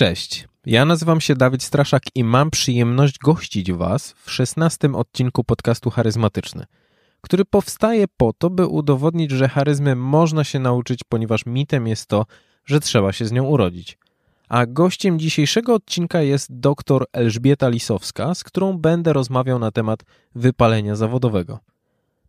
Cześć, ja nazywam się Dawid Straszak i mam przyjemność gościć Was w szesnastym odcinku podcastu Charyzmatyczny, który powstaje po to, by udowodnić, że charyzmy można się nauczyć, ponieważ mitem jest to, że trzeba się z nią urodzić. A gościem dzisiejszego odcinka jest dr Elżbieta Lisowska, z którą będę rozmawiał na temat wypalenia zawodowego.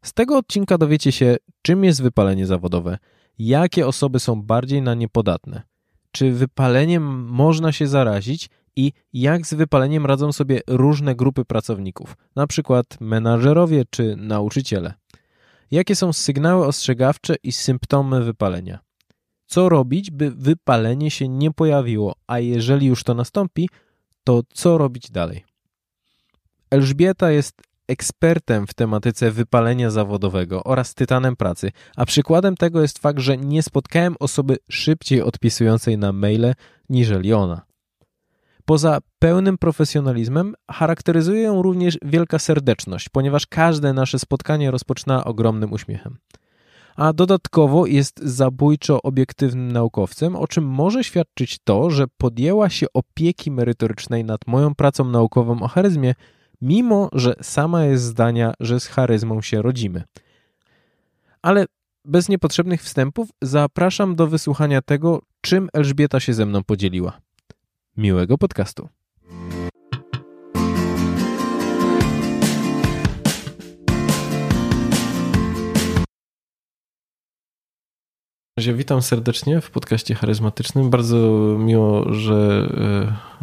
Z tego odcinka dowiecie się, czym jest wypalenie zawodowe, jakie osoby są bardziej na nie podatne, czy wypaleniem można się zarazić i jak z wypaleniem radzą sobie różne grupy pracowników, na przykład menadżerowie czy nauczyciele. Jakie są sygnały ostrzegawcze i symptomy wypalenia? Co robić, by wypalenie się nie pojawiło, a jeżeli już to nastąpi, to co robić dalej? Elżbieta jest ekspertem w tematyce wypalenia zawodowego oraz tytanem pracy, a przykładem tego jest fakt, że nie spotkałem osoby szybciej odpisującej na maile niżeli ona. Poza pełnym profesjonalizmem charakteryzuje ją również wielka serdeczność, ponieważ każde nasze spotkanie rozpoczyna ogromnym uśmiechem. A dodatkowo jest zabójczo obiektywnym naukowcem, o czym może świadczyć to, że podjęła się opieki merytorycznej nad moją pracą naukową o charyzmie mimo że sama jest zdania, że z charyzmą się rodzimy. Ale bez niepotrzebnych wstępów zapraszam do wysłuchania tego, czym Elżbieta się ze mną podzieliła. Miłego podcastu. Witam serdecznie w podcaście charyzmatycznym. Bardzo miło, że,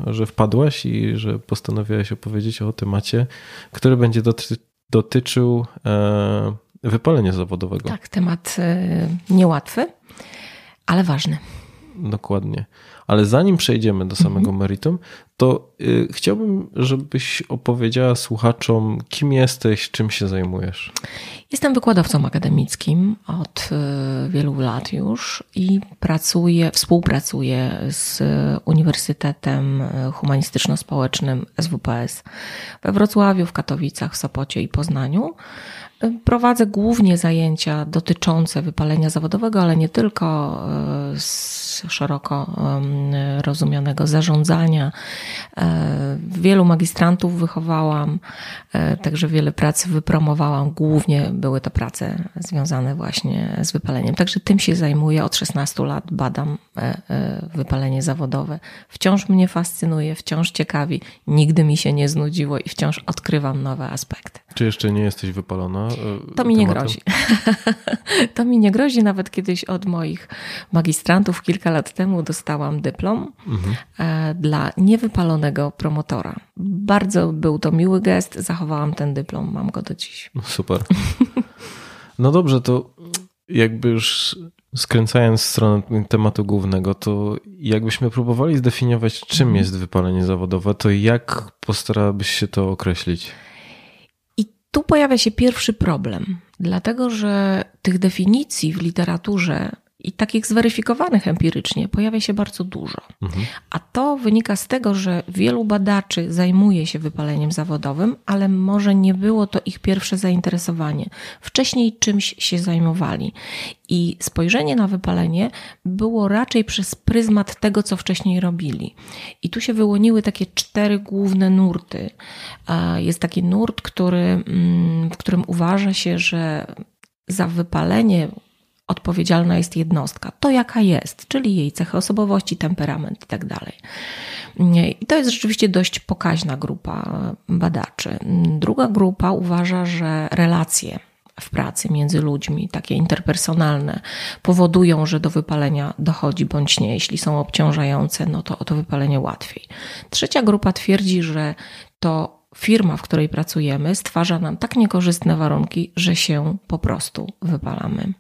e, że wpadłaś i że postanowiłaś opowiedzieć o temacie, który będzie doty dotyczył e, wypalenia zawodowego. Tak, temat e, niełatwy, ale ważny. Dokładnie. Ale zanim przejdziemy do samego mhm. meritum, to y, chciałbym, żebyś opowiedziała słuchaczom, kim jesteś, czym się zajmujesz. Jestem wykładowcą akademickim od y, wielu lat już i pracuję, współpracuję z Uniwersytetem Humanistyczno-Społecznym SWPS we Wrocławiu, w Katowicach, w Sopocie i Poznaniu. Prowadzę głównie zajęcia dotyczące wypalenia zawodowego, ale nie tylko y, z szeroko rozumianego zarządzania. E, wielu magistrantów wychowałam, e, także wiele prac wypromowałam. Głównie były to prace związane właśnie z wypaleniem. Także tym się zajmuję. Od 16 lat badam e, wypalenie zawodowe. Wciąż mnie fascynuje, wciąż ciekawi. Nigdy mi się nie znudziło i wciąż odkrywam nowe aspekty. Czy jeszcze nie jesteś wypalona? To mi tematem? nie grozi. to mi nie grozi. Nawet kiedyś od moich magistrantów kilka lat temu dostałam dyplom mhm. dla niewypalonego promotora. Bardzo był to miły gest. Zachowałam ten dyplom. Mam go do dziś. Super. No dobrze, to jakby już skręcając w stronę tematu głównego, to jakbyśmy próbowali zdefiniować, czym mhm. jest wypalenie zawodowe, to jak postarałabyś się to określić? Tu pojawia się pierwszy problem, dlatego że tych definicji w literaturze i takich zweryfikowanych empirycznie pojawia się bardzo dużo. Mhm. A to wynika z tego, że wielu badaczy zajmuje się wypaleniem zawodowym, ale może nie było to ich pierwsze zainteresowanie. Wcześniej czymś się zajmowali. I spojrzenie na wypalenie było raczej przez pryzmat tego, co wcześniej robili. I tu się wyłoniły takie cztery główne nurty. Jest taki nurt, który, mm, w którym uważa się, że za wypalenie odpowiedzialna jest jednostka, to jaka jest, czyli jej cechy osobowości, temperament i tak. I to jest rzeczywiście dość pokaźna grupa badaczy. Druga grupa uważa, że relacje w pracy między ludźmi, takie interpersonalne, powodują, że do wypalenia dochodzi bądź nie. Jeśli są obciążające, no to o to wypalenie łatwiej. Trzecia grupa twierdzi, że to firma, w której pracujemy, stwarza nam tak niekorzystne warunki, że się po prostu wypalamy.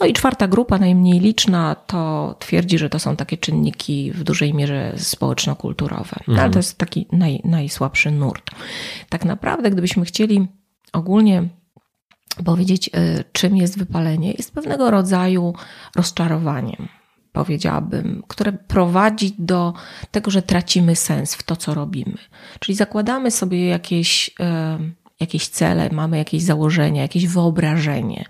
No i czwarta grupa, najmniej liczna, to twierdzi, że to są takie czynniki w dużej mierze społeczno-kulturowe. Mhm. Ale to jest taki naj, najsłabszy nurt. Tak naprawdę, gdybyśmy chcieli ogólnie powiedzieć, y, czym jest wypalenie, jest pewnego rodzaju rozczarowaniem, powiedziałabym, które prowadzi do tego, że tracimy sens w to, co robimy. Czyli zakładamy sobie jakieś, y, jakieś cele, mamy jakieś założenia, jakieś wyobrażenie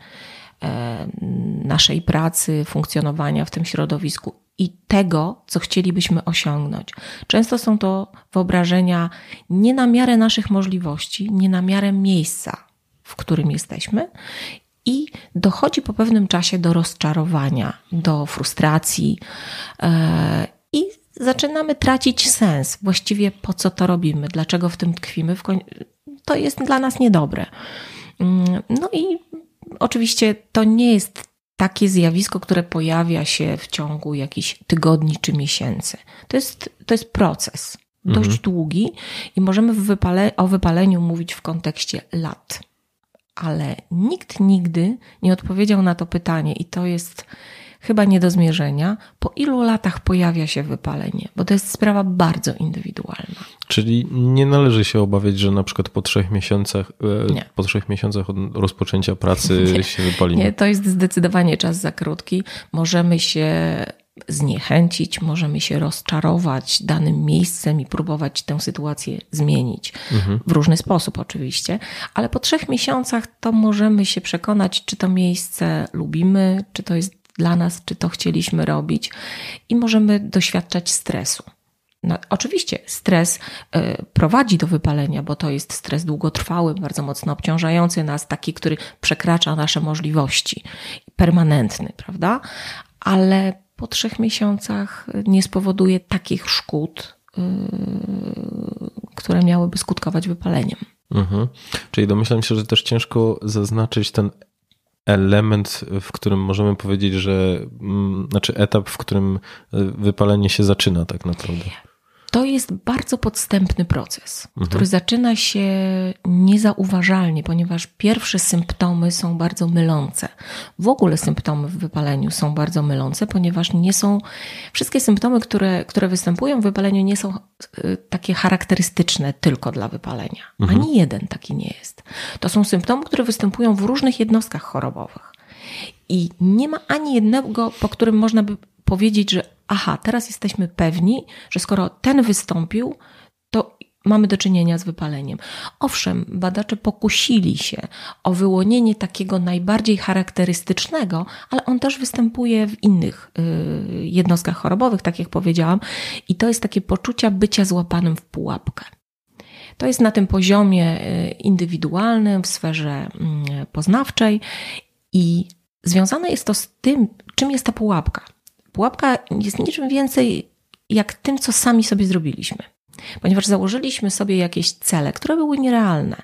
naszej pracy, funkcjonowania w tym środowisku i tego, co chcielibyśmy osiągnąć. Często są to wyobrażenia nie na miarę naszych możliwości, nie na miarę miejsca, w którym jesteśmy, i dochodzi po pewnym czasie do rozczarowania, do frustracji yy, i zaczynamy tracić sens. Właściwie po co to robimy, dlaczego w tym tkwimy, to jest dla nas niedobre. Yy, no i oczywiście to nie jest takie zjawisko, które pojawia się w ciągu jakichś tygodni czy miesięcy. To jest, to jest proces dość mhm. długi i możemy wypale, o wypaleniu mówić w kontekście lat. Ale nikt nigdy nie odpowiedział na to pytanie, i to jest chyba nie do zmierzenia, po ilu latach pojawia się wypalenie, bo to jest sprawa bardzo indywidualna. Czyli nie należy się obawiać, że na przykład po trzech miesiącach, e, nie. po trzech miesiącach od rozpoczęcia pracy nie. się wypali. Nie, to jest zdecydowanie czas za krótki. Możemy się zniechęcić, możemy się rozczarować danym miejscem i próbować tę sytuację zmienić. Mhm. W różny sposób oczywiście, ale po trzech miesiącach to możemy się przekonać, czy to miejsce lubimy, czy to jest dla nas, czy to chcieliśmy robić i możemy doświadczać stresu. No, oczywiście stres y, prowadzi do wypalenia, bo to jest stres długotrwały, bardzo mocno obciążający nas, taki, który przekracza nasze możliwości, permanentny, prawda? Ale po trzech miesiącach nie spowoduje takich szkód, y, które miałyby skutkować wypaleniem. Mhm. Czyli domyślam się, że też ciężko zaznaczyć ten element, w którym możemy powiedzieć, że mm, znaczy etap, w którym wypalenie się zaczyna tak naprawdę. To jest bardzo podstępny proces, mhm. który zaczyna się niezauważalnie, ponieważ pierwsze symptomy są bardzo mylące. W ogóle symptomy w wypaleniu są bardzo mylące, ponieważ nie są wszystkie symptomy, które, które występują w wypaleniu, nie są y, takie charakterystyczne tylko dla wypalenia. Mhm. Ani jeden taki nie jest. To są symptomy, które występują w różnych jednostkach chorobowych. I nie ma ani jednego, po którym można by powiedzieć, że aha, teraz jesteśmy pewni, że skoro ten wystąpił, to mamy do czynienia z wypaleniem. Owszem, badacze pokusili się o wyłonienie takiego najbardziej charakterystycznego, ale on też występuje w innych y, jednostkach chorobowych, tak jak powiedziałam, i to jest takie poczucie bycia złapanym w pułapkę. To jest na tym poziomie y, indywidualnym, w sferze mm, poznawczej i związane jest to z tym, czym jest ta pułapka. Pułapka jest niczym więcej jak tym, co sami sobie zrobiliśmy. Ponieważ założyliśmy sobie jakieś cele, które były nierealne.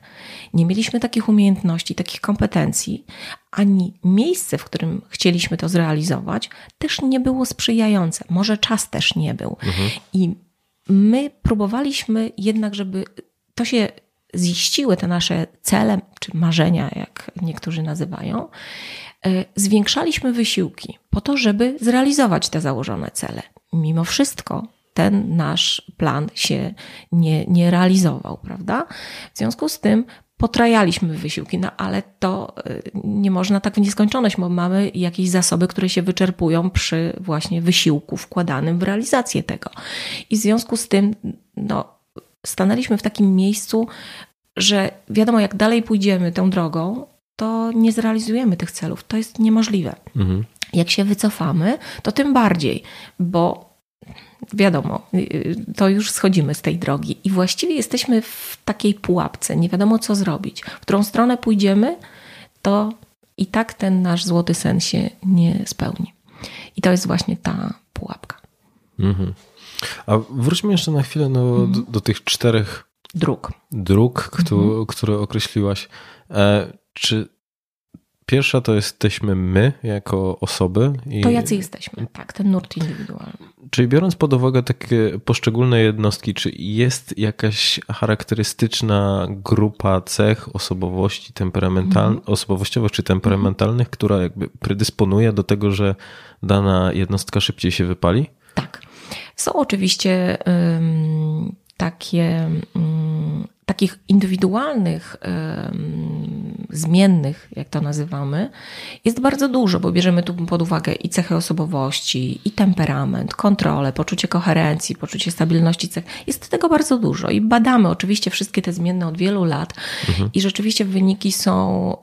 Nie mieliśmy takich umiejętności, takich kompetencji, ani miejsce, w którym chcieliśmy to zrealizować, też nie było sprzyjające. Może czas też nie był. Mhm. I my próbowaliśmy jednak, żeby to się ziściły, te nasze cele czy marzenia, jak niektórzy nazywają, zwiększaliśmy wysiłki po to, żeby zrealizować te założone cele. Mimo wszystko ten nasz plan się nie, nie realizował, prawda? W związku z tym potrajaliśmy wysiłki, no ale to e, nie można tak w nieskończoność, bo mamy jakieś zasoby, które się wyczerpują przy właśnie wysiłku wkładanym w realizację tego. I w związku z tym, no, stanęliśmy w takim miejscu, że wiadomo, jak dalej pójdziemy tą drogą, to nie zrealizujemy tych celów. To jest niemożliwe. Mhm. Jak się wycofamy, to tym bardziej, bo wiadomo, to już schodzimy z tej drogi i właściwie jesteśmy w takiej pułapce. Nie wiadomo, co zrobić. W którą stronę pójdziemy, to i tak ten nasz złoty sen się nie spełni. I to jest właśnie ta pułapka. Mhm. A wróćmy jeszcze na chwilę no, mhm. do, do, tych czterech dróg, dróg które, mhm. które określiłaś. E, czy pierwsza to jesteśmy my jako osoby? I... To jacy jesteśmy, tak, ten nurt indywidualny. Czyli biorąc pod uwagę takie poszczególne jednostki, czy jest jakaś charakterystyczna grupa cech osobowości temperamental... Mm. osobowościowych czy temperamentalnych, mm. która jakby predysponuje do tego, że dana jednostka szybciej się wypali? Tak. Są oczywiście um, takie um, takich indywidualnych, zmiennych, jak to nazywamy, jest bardzo dużo, bo bierzemy tu pod uwagę i cechy osobowości, i temperament, kontrolę, poczucie koherencji, poczucie stabilności cech. Jest tego bardzo dużo i badamy oczywiście wszystkie te zmienne od wielu lat mhm. i rzeczywiście wyniki są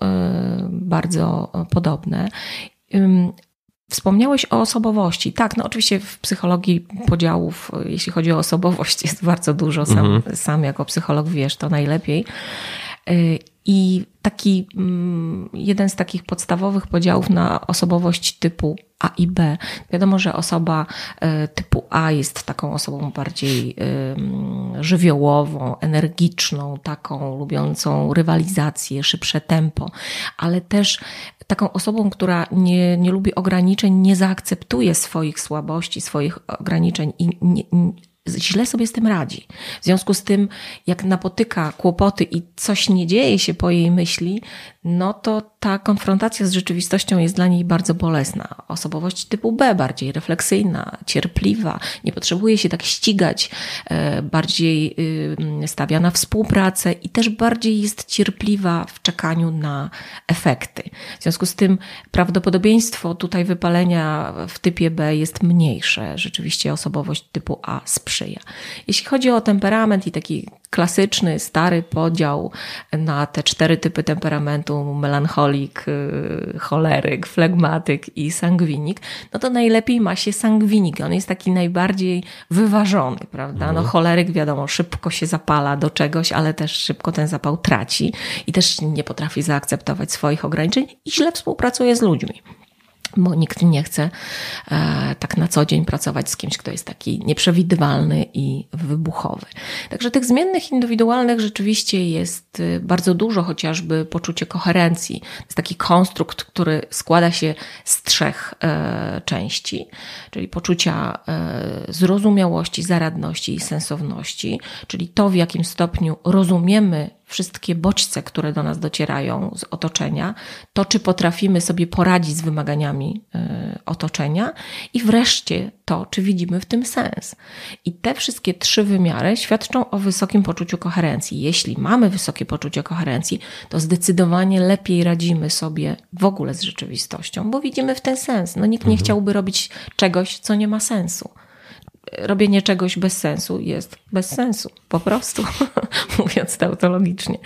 bardzo podobne. Wspomniałeś o osobowości. Tak, no oczywiście w psychologii podziałów, jeśli chodzi o osobowość, jest bardzo dużo. Sam, mhm. sam jako psycholog wiesz to najlepiej. I taki mm, jeden z takich podstawowych podziałów na osobowość typu A i B. Wiadomo, że osoba y, typu A jest taką osobą bardziej żywiołową, energiczną, taką lubiącą rywalizację, szybsze tempo, ale też taką osobą, która nie, nie lubi ograniczeń, nie zaakceptuje swoich słabości, swoich ograniczeń i nie, źle sobie z tym radzi. W związku z tym, jak napotyka kłopoty i coś nie dzieje się po jej myśli, no to ta konfrontacja z rzeczywistością jest dla niej bardzo bolesna. Osobowość typu B, bardziej refleksyjna, cierpliwa, nie potrzebuje się tak ścigać, e, bardziej stawia na współpracę i też bardziej jest cierpliwa w czekaniu na efekty. W związku z tym prawdopodobieństwo tutaj wypalenia w typie B jest mniejsze. Rzeczywiście osobowość typu A sprzyja. Jeśli chodzi o temperament i taki klasyczny, stary podział na te cztery typy temperamentu, melancholik, y, choleryk, flegmatyk i sangwinik, no to najlepiej ma się sangwinik. On jest taki najbardziej wyważony, prawda? No mhm. choleryk wiadomo, szybko się zapala do czegoś, ale też szybko ten zapał traci i też nie potrafi zaakceptować swoich ograniczeń i źle współpracuje z ludźmi bo nikt nie chce e, tak na co dzień pracować z kimś, kto jest taki nieprzewidywalny i wybuchowy. Także tych zmiennych indywidualnych rzeczywiście jest e, bardzo dużo, chociażby poczucie koherencji. To jest taki konstrukt, który składa się z trzech e, części, czyli poczucia zrozumiałości, zaradności i sensowności, czyli to, w jakim stopniu rozumiemy wszystkie bodźce, które do nas docierają z otoczenia, to czy potrafimy sobie poradzić z wymaganiami y, otoczenia i wreszcie to, czy widzimy w tym sens. I te wszystkie trzy wymiary świadczą o wysokim poczuciu koherencji. Jeśli mamy wysokie poczucie koherencji, to zdecydowanie lepiej radzimy sobie w ogóle z rzeczywistością, bo widzimy w ten sens. No nikt nie mhm. chciałby robić czegoś, co nie ma sensu robienie czegoś bez sensu jest bez sensu, po prostu, mówiąc tautologicznie.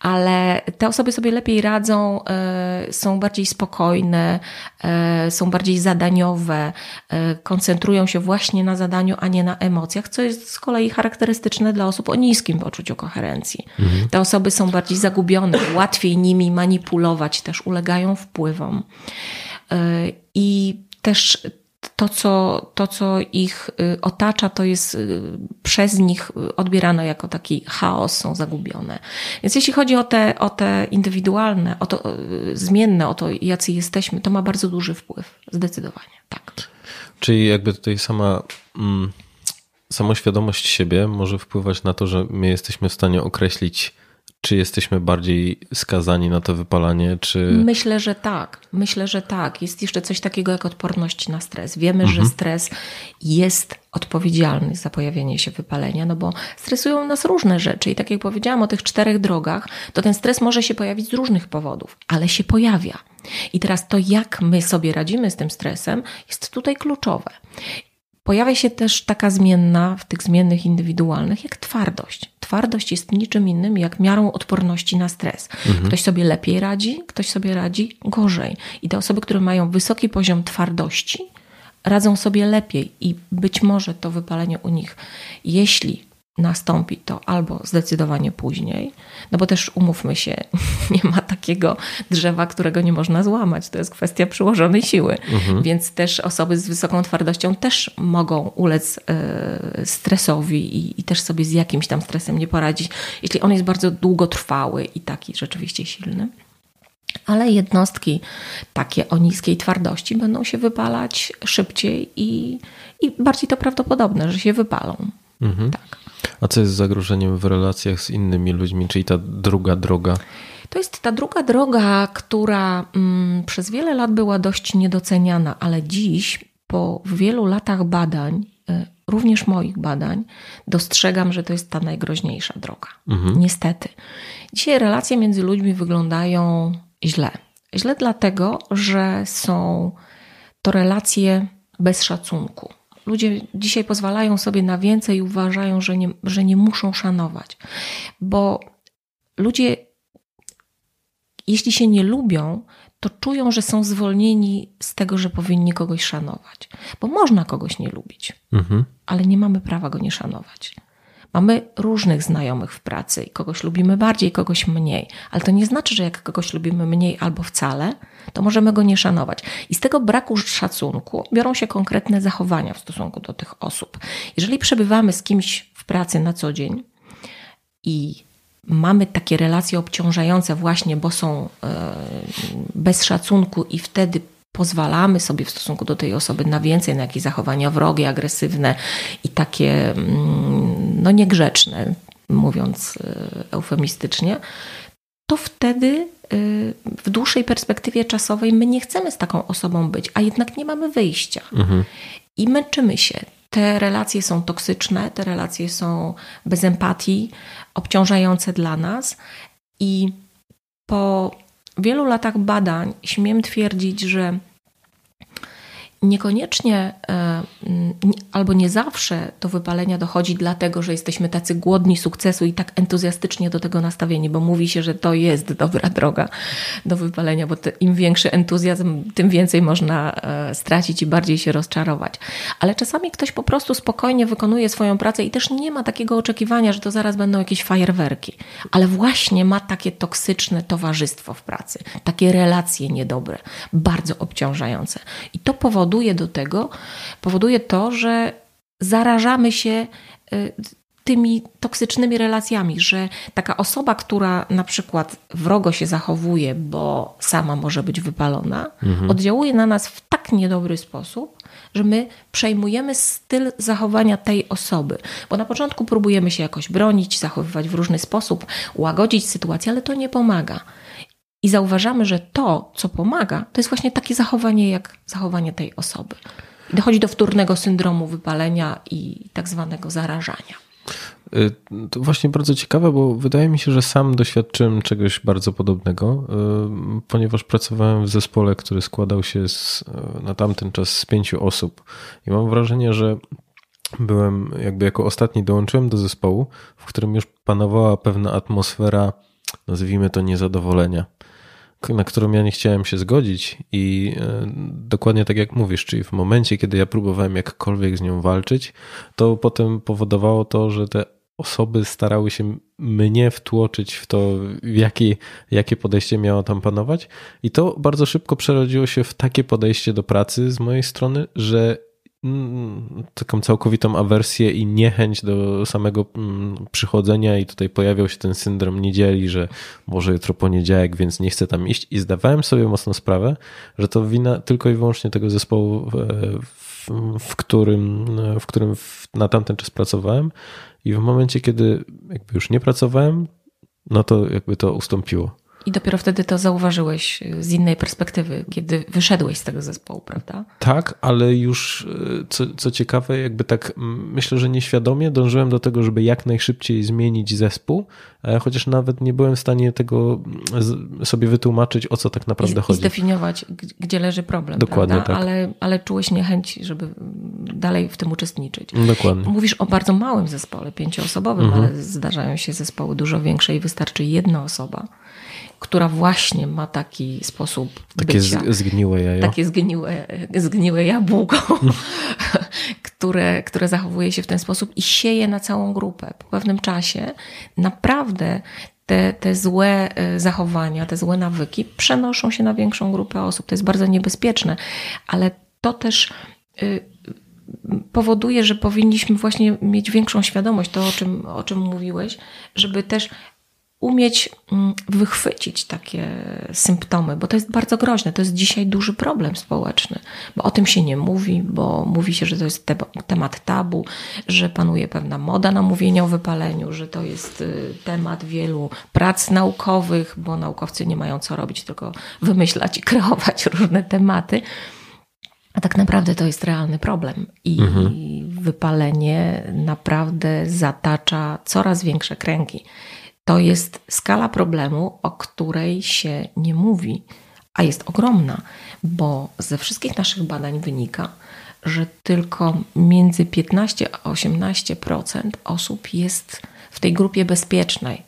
Ale te osoby sobie lepiej radzą, e, są bardziej spokojne, e, są bardziej zadaniowe, e, koncentrują się właśnie na zadaniu, a nie na emocjach, co jest z kolei charakterystyczne dla osób o niskim poczuciu koherencji. Mhm. Te osoby są bardziej zagubione, łatwiej nimi manipulować, też ulegają wpływom. I też to co, to, co ich y, otacza, to jest y, przez nich odbierane jako taki chaos, są zagubione. Więc jeśli chodzi o te, o te indywidualne, o to y, zmienne, o to, jacy jesteśmy, to ma bardzo duży wpływ. Zdecydowanie, tak. Czyli jakby tutaj sama. Mm, samoświadomość siebie może wpływać na to, że my jesteśmy w stanie określić czy jesteśmy bardziej skazani na to wypalanie, czy. Myślę, że tak. Myślę, że tak. Jest jeszcze coś takiego jak odporność na stres. Wiemy, mhm. że stres jest odpowiedzialny za pojawienie się wypalenia, no bo stresują nas różne rzeczy. I tak jak powiedziałam o tych czterech drogach, to ten stres może się pojawić z różnych powodów, ale się pojawia. I teraz to, jak my sobie radzimy z tym stresem, jest tutaj kluczowe. Pojawia się też taka zmienna w tych zmiennych indywidualnych, jak twardość. Twardość jest niczym innym jak miarą odporności na stres. Mhm. Ktoś sobie lepiej radzi, ktoś sobie radzi gorzej. I te osoby, które mają wysoki poziom twardości, radzą sobie lepiej i być może to wypalenie u nich, jeśli nastąpi to albo zdecydowanie później, no bo też umówmy się, nie ma takiego drzewa, którego nie można złamać. To jest kwestia przyłożonej siły. Mhm. Więc też osoby z wysoką twardością też mogą ulec e, stresowi i, i, też sobie z jakimś tam stresem nie poradzić, jeśli on jest bardzo długotrwały i taki rzeczywiście silny. Ale jednostki takie o niskiej twardości będą się wypalać szybciej i, i bardziej to prawdopodobne, że się wypalą. Mhm. Tak. A co jest zagrożeniem w relacjach z innymi ludźmi, czyli ta druga droga? To jest ta druga droga, która mm, przez wiele lat była dość niedoceniana, ale dziś, po wielu latach badań, y, również moich badań, dostrzegam, że to jest ta najgroźniejsza droga. Mhm. Niestety. Dzisiaj relacje między ludźmi wyglądają źle. Źle dlatego, że są to relacje bez szacunku ludzie dzisiaj pozwalają sobie na więcej i uważają, że nie, że nie muszą szanować. Bo ludzie, jeśli się nie lubią, to czują, że są zwolnieni z tego, że powinni kogoś szanować. Bo można kogoś nie lubić, mhm. ale nie mamy prawa go nie szanować. Mamy różnych znajomych w pracy i kogoś lubimy bardziej, kogoś mniej, ale to nie znaczy, że jak kogoś lubimy mniej albo wcale, to możemy go nie szanować. I z tego braku szacunku biorą się konkretne zachowania w stosunku do tych osób. Jeżeli przebywamy z kimś w pracy na co dzień i mamy takie relacje obciążające właśnie, bo są e, bez szacunku i wtedy pozwalamy sobie w stosunku do tej osoby na więcej, na jakieś zachowania wrogie, agresywne i takie mm, no niegrzeczne, mówiąc e, eufemistycznie, to wtedy e, w dłuższej perspektywie czasowej my nie chcemy z taką osobą być, a jednak nie mamy wyjścia. Mhm. I męczymy się. Te relacje są toksyczne, te relacje są bez empatii, obciążające dla nas i po wielu latach badań śmiem twierdzić, że niekoniecznie e, albo nie zawsze do wypalenia dochodzi dlatego, że jesteśmy tacy głodni sukcesu i tak entuzjastycznie do tego nastawieni, bo mówi się, że to jest dobra droga do wypalenia, bo im większy entuzjazm, tym więcej można e, stracić i bardziej się rozczarować. Ale czasami ktoś po prostu spokojnie wykonuje swoją pracę i też nie ma takiego oczekiwania, że to zaraz będą jakieś fajerwerki, ale właśnie ma takie toksyczne towarzystwo w pracy, takie relacje niedobre, bardzo obciążające. I to powoduje, powoduje do tego, powoduje to, że zarażamy się y, tymi toksycznymi relacjami, że taka osoba, która na przykład wrogo się zachowuje, bo sama może być wypalona, mhm. oddziałuje na nas w tak niedobry sposób, że my przejmujemy styl zachowania tej osoby. Bo na początku próbujemy się jakoś bronić, zachowywać w różny sposób, łagodzić sytuację, ale to nie pomaga. I zauważamy, że to, co pomaga, to jest właśnie takie zachowanie jak zachowanie tej osoby. I dochodzi do wtórnego syndromu wypalenia i tak zwanego zarażania. Y, to właśnie bardzo ciekawe, bo wydaje mi się, że sam doświadczyłem czegoś bardzo podobnego, y, ponieważ pracowałem w zespole, który składał się z, y, na tamten czas z pięciu osób. I mam wrażenie, że byłem, jakby jako ostatni dołączyłem do zespołu, w którym już panowała pewna atmosfera, nazwijmy to niezadowolenia na którą ja nie chciałem się zgodzić i e, dokładnie tak jak mówisz, czyli w momencie, kiedy ja próbowałem jakkolwiek z nią walczyć, to potem powodowało to, że te osoby starały się mnie wtłoczyć w to, w jakie, jakie podejście miało tam panować. I to bardzo szybko przerodziło się w takie podejście do pracy z mojej strony, że taką całkowitą awersję i niechęć do samego mm, przychodzenia i tutaj pojawiał się ten syndrom niedzieli, że może jutro poniedziałek, więc nie chcę tam iść i zdawałem sobie mocno sprawę, że to wina tylko i wyłącznie tego zespołu, w, w którym, w którym na tamten czas pracowałem i w momencie, kiedy jakby już nie pracowałem, no to jakby to ustąpiło. I dopiero wtedy to zauważyłeś z innej perspektywy, kiedy wyszedłeś z tego zespołu, prawda? Tak, ale już e, co, co ciekawe, jakby tak myślę, że nieświadomie dążyłem do tego, żeby jak najszybciej zmienić zespół, e, chociaż nawet nie byłem w stanie tego sobie wytłumaczyć, o co tak naprawdę I, chodzi. I zdefiniować, gdzie leży problem. Dokładnie prawda? tak. Ale, ale czułeś niechęć, żeby dalej w tym uczestniczyć. Dokładnie. Mówisz o bardzo małym zespole, pięcioosobowym, mhm. ale zdarzają się zespoły dużo większe i wystarczy jedna osoba która właśnie ma taki sposób Takie bycia. zgniłe jajo. Takie zgniłe, zgniłe jabłko, które, które zachowuje się w ten sposób i sieje na całą grupę. Po pewnym czasie naprawdę te, te złe e, zachowania, te złe nawyki przenoszą się na większą grupę osób. To jest bardzo niebezpieczne, ale to też y, powoduje, że powinniśmy właśnie mieć większą świadomość, to o czym, o czym mówiłeś, żeby też umieć mm, wychwycić takie symptomy, bo to jest bardzo groźne. To jest dzisiaj duży problem społeczny, bo o tym się nie mówi, bo mówi się, że to jest te temat tabu, że panuje pewna moda na mówienie o wypaleniu, że to jest y, temat wielu prac naukowych, bo naukowcy nie mają co robić, tylko wymyślać i kreować różne tematy. A tak naprawdę to jest realny problem i mhm. wypalenie naprawdę zatacza coraz większe kręgi. To jest skala problemu, o której się nie mówi, a jest ogromna, bo ze wszystkich naszych badań wynika, że tylko między 15 a 18% osób jest w tej grupie bezpiecznej,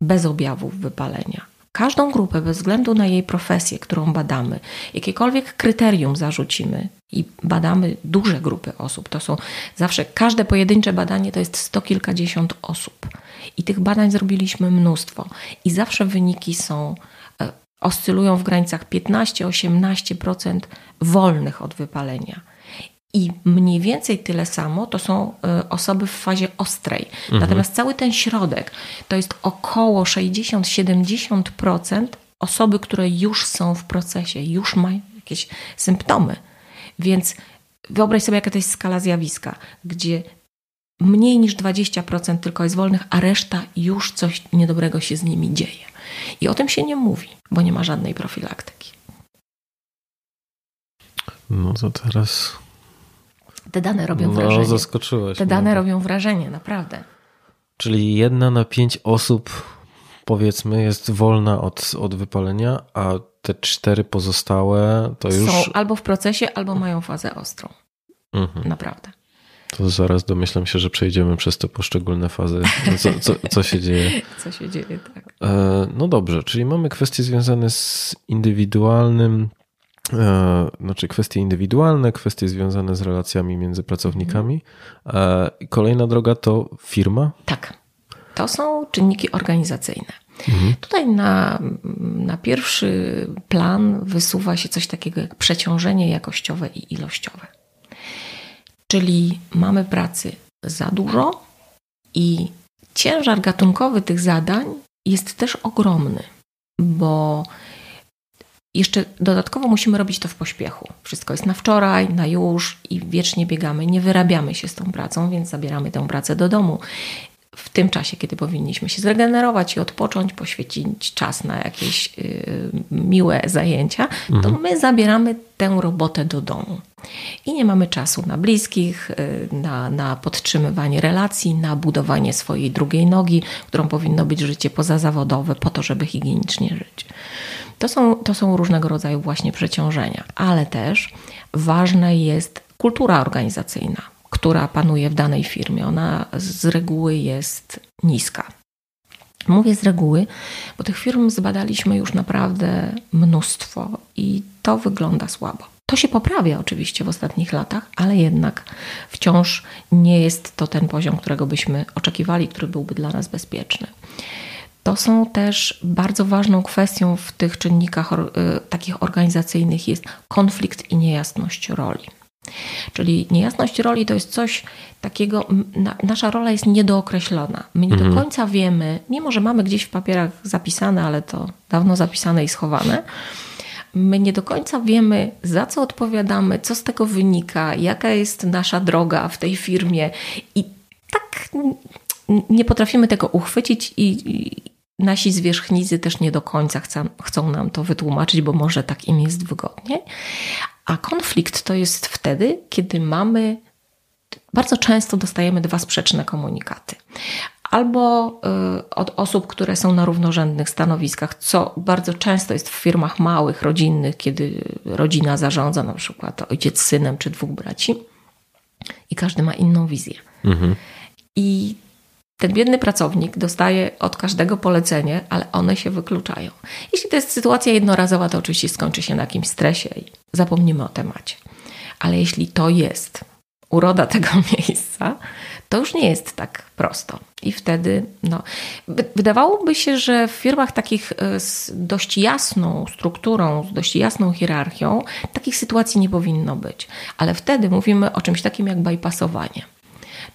bez objawów wypalenia. każdą grupę bez względu na jej profesję, którą badamy, jakiekolwiek kryterium zarzucimy i badamy duże grupy osób, to są zawsze, każde pojedyncze badanie to jest sto kilkadziesiąt osób. I tych badań zrobiliśmy mnóstwo. I zawsze wyniki są, e, oscylują w granicach 15-18% wolnych od wypalenia. I mniej więcej tyle samo to są e, osoby w fazie ostrej. Mhm. Natomiast cały ten środek to jest około 60-70% osoby, które już są w procesie, już mają jakieś symptomy. Więc wyobraź sobie, jaka to jest skala zjawiska, gdzie mniej niż 20% tylko jest wolnych, a reszta już coś niedobrego się z nimi dzieje. I o tym się nie mówi, bo nie ma żadnej profilaktyki. No to teraz te dane robią no, wrażenie. zaskoczyłeś. Te dane robią wrażenie, naprawdę. Czyli jedna na pięć osób, powiedzmy, jest wolna od, od wypalenia, a te cztery pozostałe to już. Są albo w procesie, albo mają fazę ostrą. Mhm. Naprawdę. To zaraz domyślam się, że przejdziemy przez te poszczególne fazy. Co, co, co się dzieje? Co się dzieje, tak. E, no dobrze, czyli mamy kwestie związane z indywidualnym E, znaczy kwestie indywidualne, kwestie związane z relacjami między pracownikami. E, kolejna droga to firma? Tak. To są czynniki organizacyjne. Mhm. Tutaj na, na pierwszy plan wysuwa się coś takiego jak przeciążenie jakościowe i ilościowe. Czyli mamy pracy za dużo i ciężar gatunkowy tych zadań jest też ogromny, bo jeszcze dodatkowo musimy robić to w pośpiechu. Wszystko jest na wczoraj, na już i wiecznie biegamy. Nie wyrabiamy się z tą pracą, więc zabieramy tę pracę do domu. W tym czasie, kiedy powinniśmy się zregenerować i odpocząć, poświęcić czas na jakieś y, miłe zajęcia, mhm. to my zabieramy tę robotę do domu. I nie mamy czasu na bliskich, y, na, na podtrzymywanie relacji, na budowanie swojej drugiej nogi, którą powinno być życie pozazawodowe, po to, żeby higienicznie żyć. To są, to są różnego rodzaju właśnie przeciążenia, ale też ważna jest kultura organizacyjna, która panuje w danej firmie. Ona z reguły jest niska. Mówię z reguły, bo tych firm zbadaliśmy już naprawdę mnóstwo i to wygląda słabo. To się poprawia oczywiście w ostatnich latach, ale jednak wciąż nie jest to ten poziom, którego byśmy oczekiwali, który byłby dla nas bezpieczny to są też bardzo ważną kwestią w tych czynnikach y, takich organizacyjnych jest konflikt i niejasność roli. Czyli niejasność roli to jest coś takiego, na, nasza rola jest niedookreślona. My nie mhm. do końca wiemy, mimo że mamy gdzieś w papierach zapisane, ale to dawno zapisane i schowane, my nie do końca wiemy, za co odpowiadamy, co z tego wynika, jaka jest nasza droga w tej firmie i tak nie potrafimy tego uchwycić i, nasi zwierzchnicy też nie do końca chcą, chcą nam to wytłumaczyć, bo może tak im jest wygodniej. A konflikt to jest wtedy, kiedy mamy, bardzo często dostajemy dwa sprzeczne komunikaty. Albo y, od osób, które są na równorzędnych stanowiskach, co bardzo często jest w firmach małych, rodzinnych, kiedy rodzina zarządza, na przykład ojciec z synem czy dwóch braci, i każdy ma inną wizję. Mhm. I ten biedny pracownik dostaje od każdego polecenie, ale one się wykluczają. Jeśli to jest sytuacja jednorazowa, to oczywiście skończy się na jakimś stresie i zapomnimy o temacie. Ale jeśli to jest uroda tego miejsca, to już nie jest tak prosto. I wtedy, no, wydawałoby się, że w firmach takich e, z dość jasną strukturą, z dość jasną hierarchią, takich sytuacji nie powinno być. Ale wtedy mówimy o czymś takim jak bypassowanie.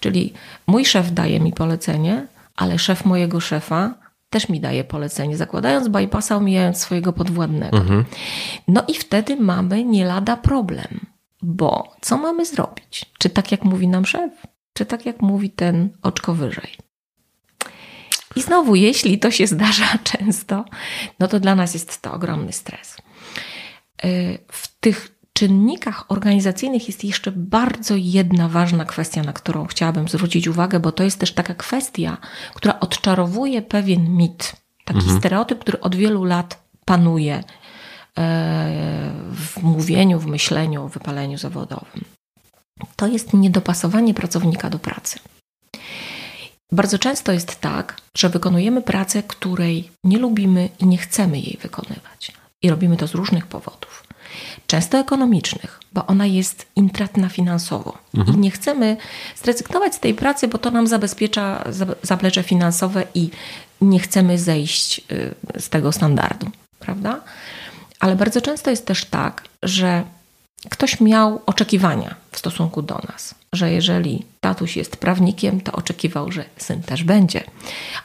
Czyli mój szef daje mi polecenie, ale szef mojego szefa też mi daje polecenie, zakładając bypassa, omijając swojego podwładnego. Mhm. No i wtedy mamy nie lada problem, bo co mamy zrobić? Czy tak jak mówi nam szef, czy tak jak mówi ten oczko wyżej? I znowu, jeśli to się zdarza często, no to dla nas jest to ogromny stres. Y, w tych czynnikach organizacyjnych jest jeszcze bardzo jedna ważna kwestia, na którą chciałabym zwrócić uwagę, bo to jest też taka kwestia, która odczarowuje pewien mit, taki mhm. stereotyp, który od wielu lat panuje e, w mówieniu, w myśleniu o wypaleniu zawodowym. To jest niedopasowanie pracownika do pracy. Bardzo często jest tak, że wykonujemy pracę, której nie lubimy i nie chcemy jej wykonywać. I robimy to z różnych powodów. Często ekonomicznych, bo ona jest intratna finansowo. Mhm. I nie chcemy zrezygnować z tej pracy, bo to nam zabezpiecza zaplecze finansowe i nie chcemy zejść y, z tego standardu, prawda? Ale bardzo często jest też tak, że ktoś miał oczekiwania w stosunku do nas, że jeżeli tatuś jest prawnikiem, to oczekiwał, że syn też będzie.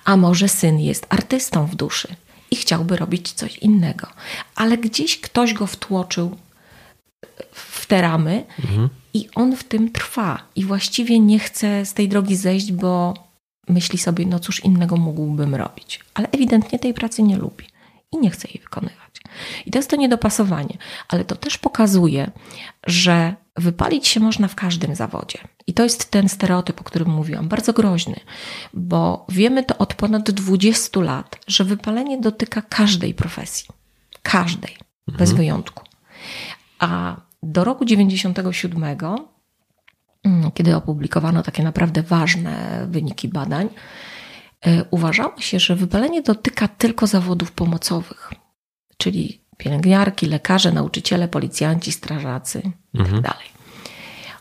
A może syn jest artystą w duszy i chciałby robić coś innego, ale gdzieś ktoś go wtłoczył w te ramy mhm. i on w tym trwa i właściwie nie chce z tej drogi zejść, bo myśli sobie, no cóż innego mógłbym robić, ale ewidentnie tej pracy nie lubi i nie chce jej wykonywać. I to jest to niedopasowanie, ale to też pokazuje, że wypalić się można w każdym zawodzie. I to jest ten stereotyp, o którym mówiłam, bardzo groźny, bo wiemy to od ponad 20 lat, że wypalenie dotyka każdej profesji. Każdej, mhm. bez wyjątku. A do roku 97, mm, kiedy opublikowano takie naprawdę ważne wyniki badań, e, uważało się, że wypalenie dotyka tylko zawodów pomocowych czyli pielęgniarki, lekarze, nauczyciele, policjanci, strażacy itd. Tak mhm.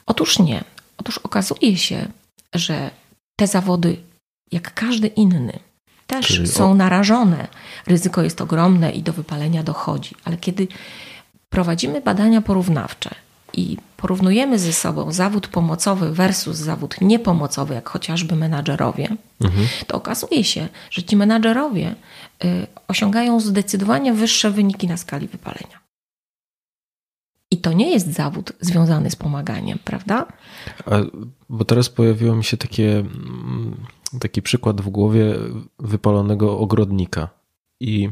Otóż nie. Otóż okazuje się, że te zawody, jak każdy inny, też czyli są o... narażone. Ryzyko jest ogromne i do wypalenia dochodzi, ale kiedy prowadzimy badania porównawcze i porównujemy ze sobą zawód pomocowy versus zawód niepomocowy, jak chociażby menadżerowie, mhm. to okazuje się, że ci menadżerowie y, osiągają zdecydowanie wyższe wyniki na skali wypalenia. I to nie jest zawód związany z pomaganiem, prawda? A, bo teraz pojawiło mi się takie, mm, taki przykład w głowie wypalonego ogrodnika. I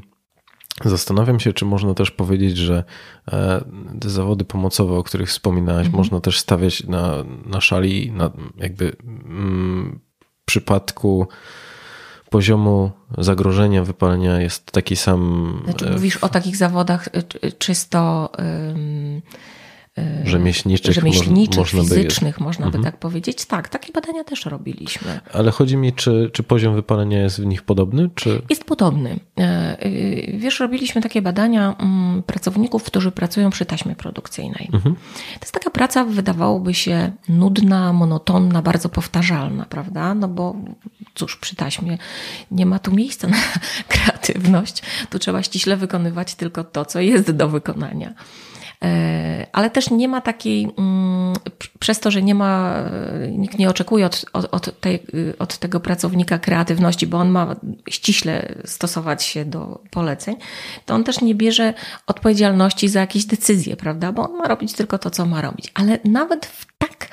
Zastanawiam się, czy można też powiedzieć, że e, te zawody pomocowe, o których wspominałaś, mhm. można też stawiać na, na szali, na jakby mm, w przypadku poziomu zagrożenia wypalenia jest taki sam. Znaczy, mówisz o takich zawodach y, czysto rzemieślniczych, rzemieślniczych można fizycznych, by... można by mhm. tak powiedzieć. Tak, takie badania też robiliśmy. Ale chodzi mi, czy, czy poziom wypalenia jest w nich podobny? Czy... Jest podobny. E, y, wiesz, robiliśmy takie badania mm, pracowników, którzy pracują przy taśmie produkcyjnej. Mhm. To jest taka praca, wydawałoby się nudna, monotonna, bardzo powtarzalna, prawda? No bo cóż, przy taśmie nie ma tu miejsca na kreatywność. Tu trzeba ściśle wykonywać tylko to, co jest do wykonania. E, ale też nie ma takiej, mm, przez to, że nie ma, e, nikt nie oczekuje od, od, od, tej, od tego pracownika kreatywności, bo on ma ściśle stosować się do poleceń, to on też nie bierze odpowiedzialności za jakieś decyzje, prawda? Bo on ma robić tylko to, co ma robić. Ale nawet w tak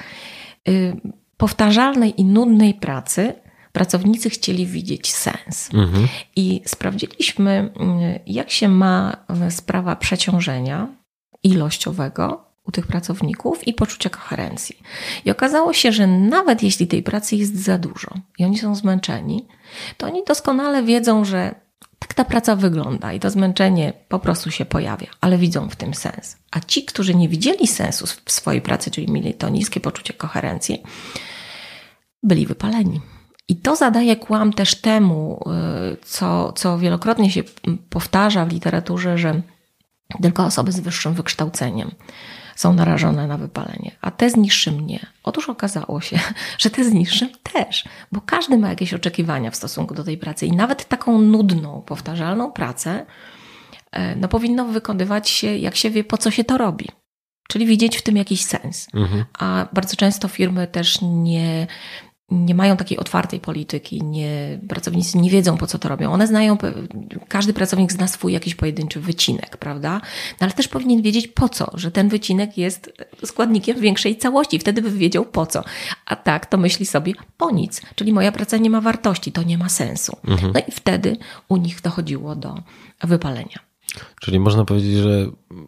y, powtarzalnej i nudnej pracy pracownicy chcieli widzieć sens. Mhm. I sprawdziliśmy, y, jak się ma sprawa przeciążenia ilościowego u tych pracowników i poczucia koherencji. I okazało się, że nawet jeśli tej pracy jest za dużo i oni są zmęczeni, to oni doskonale wiedzą, że tak ta praca wygląda i to zmęczenie po prostu się pojawia, ale widzą w tym sens. A ci, którzy nie widzieli sensu w swojej pracy, czyli mieli to niskie poczucie koherencji, byli wypaleni. I to zadaje kłam też temu, y, co, co wielokrotnie się powtarza w literaturze, że tylko osoby z wyższym wykształceniem są narażone na wypalenie, a te z niższym nie. Otóż okazało się, że te z niższym też, bo każdy ma jakieś oczekiwania w stosunku do tej pracy i nawet taką nudną, powtarzalną pracę e, no, powinno wykonywać się, jak się wie, po co się to robi. Czyli widzieć w tym jakiś sens. Mhm. A bardzo często firmy też nie, nie mają takiej otwartej polityki, nie, pracownicy nie wiedzą po co to robią. One znają, każdy pracownik zna swój jakiś pojedynczy wycinek, prawda? No ale też powinien wiedzieć po co, że ten wycinek jest składnikiem większej całości. Wtedy by wiedział po co. A tak to myśli sobie po nic, czyli moja praca nie ma wartości, to nie ma sensu. Mhm. No i wtedy u nich dochodziło do wypalenia. Czyli można powiedzieć, że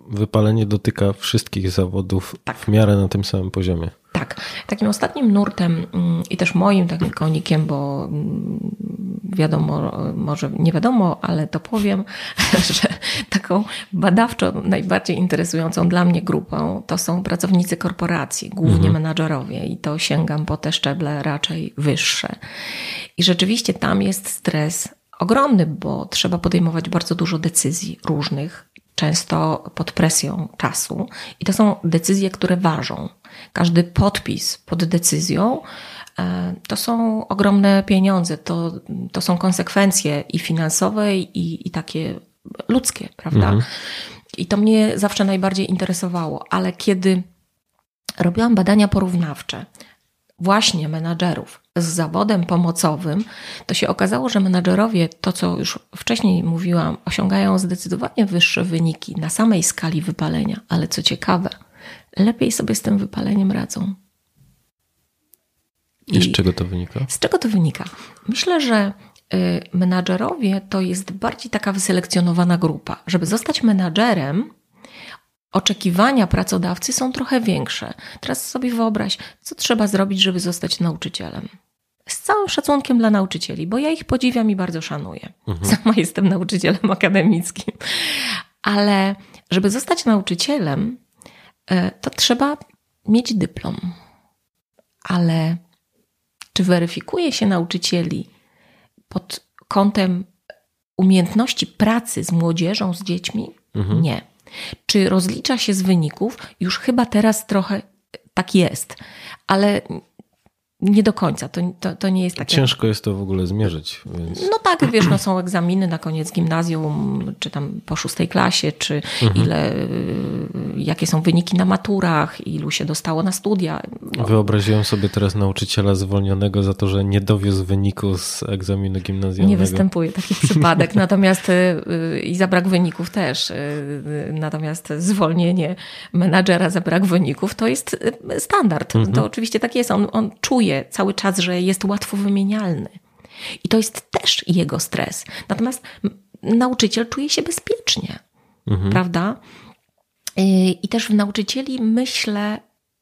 wypalenie dotyka wszystkich zawodów tak. w miarę na tym samym poziomie. Tak. Takim ostatnim nurtem mm, i też moim takim konikiem, bo mm, wiadomo, może nie wiadomo, ale to powiem, że taką badawczo najbardziej interesującą dla mnie grupą to są pracownicy korporacji, głównie mhm. menadżerowie i to sięgam po te szczeble raczej wyższe. I rzeczywiście tam jest stres ogromny, bo trzeba podejmować bardzo dużo decyzji różnych, często pod presją czasu. I to są decyzje, które ważą. Każdy podpis pod decyzją e, to są ogromne pieniądze, to, to są konsekwencje i finansowe, i, i takie ludzkie, prawda? Mhm. I to mnie zawsze najbardziej interesowało, ale kiedy robiłam badania porównawcze, właśnie menadżerów z zawodem pomocowym, to się okazało, że menadżerowie, to co już wcześniej mówiłam, osiągają zdecydowanie wyższe wyniki na samej skali wypalenia, ale co ciekawe, lepiej sobie z tym wypaleniem radzą. I, I z czego to wynika? Z czego to wynika? Myślę, że y, menadżerowie to jest bardziej taka wyselekcjonowana grupa. Żeby zostać menadżerem, oczekiwania pracodawcy są trochę większe. Teraz sobie wyobraź, co trzeba zrobić, żeby zostać nauczycielem. Z całym szacunkiem dla nauczycieli, bo ja ich podziwiam i bardzo szanuję. Mhm. Sama jestem nauczycielem akademickim. Ale żeby zostać nauczycielem, to trzeba mieć dyplom. Ale czy weryfikuje się nauczycieli pod kątem umiejętności pracy z młodzieżą, z dziećmi? Mhm. Nie. Czy rozlicza się z wyników? Już chyba teraz trochę tak jest, ale nie do końca. To, to, to nie jest takie. Ciężko jest to w ogóle zmierzyć. Więc... No tak, wiesz, no są egzaminy na koniec gimnazjum, czy tam po szóstej klasie, czy mhm. ile, jakie są wyniki na maturach, ilu się dostało na studia. No. Wyobraziłem sobie teraz nauczyciela zwolnionego za to, że nie dowiózł wyniku z egzaminu gimnazjalnego. Nie występuje taki przypadek, natomiast y, y, i za brak wyników też. Y, natomiast zwolnienie menadżera za brak wyników to jest standard. Mhm. To oczywiście tak jest. On, on czuje cały czas, że jest łatwo wymienialny. I to jest też jego stres. Natomiast nauczyciel czuje się bezpiecznie, mhm. prawda? I też w nauczycieli myślę,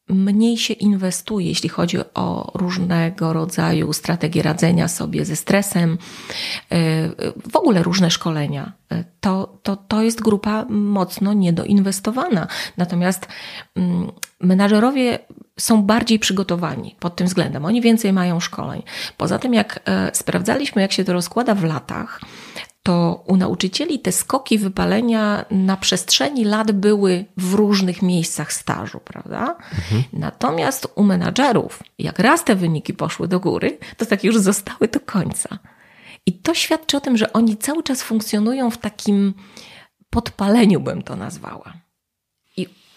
mniej się inwestuje, jeśli chodzi o różnego rodzaju strategie radzenia sobie ze stresem, w ogóle różne szkolenia. To, to, to jest grupa mocno niedoinwestowana. Natomiast menadżerowie są bardziej przygotowani pod tym względem. Oni więcej mają szkoleń. Poza tym, jak e, sprawdzaliśmy, jak się to rozkłada w latach, to u nauczycieli te skoki wypalenia na przestrzeni lat były w różnych miejscach stażu, prawda? Mhm. Natomiast u menadżerów, jak raz te wyniki poszły do góry, to tak już zostały do końca. I to świadczy o tym, że oni cały czas funkcjonują w takim podpaleniu, bym to nazwała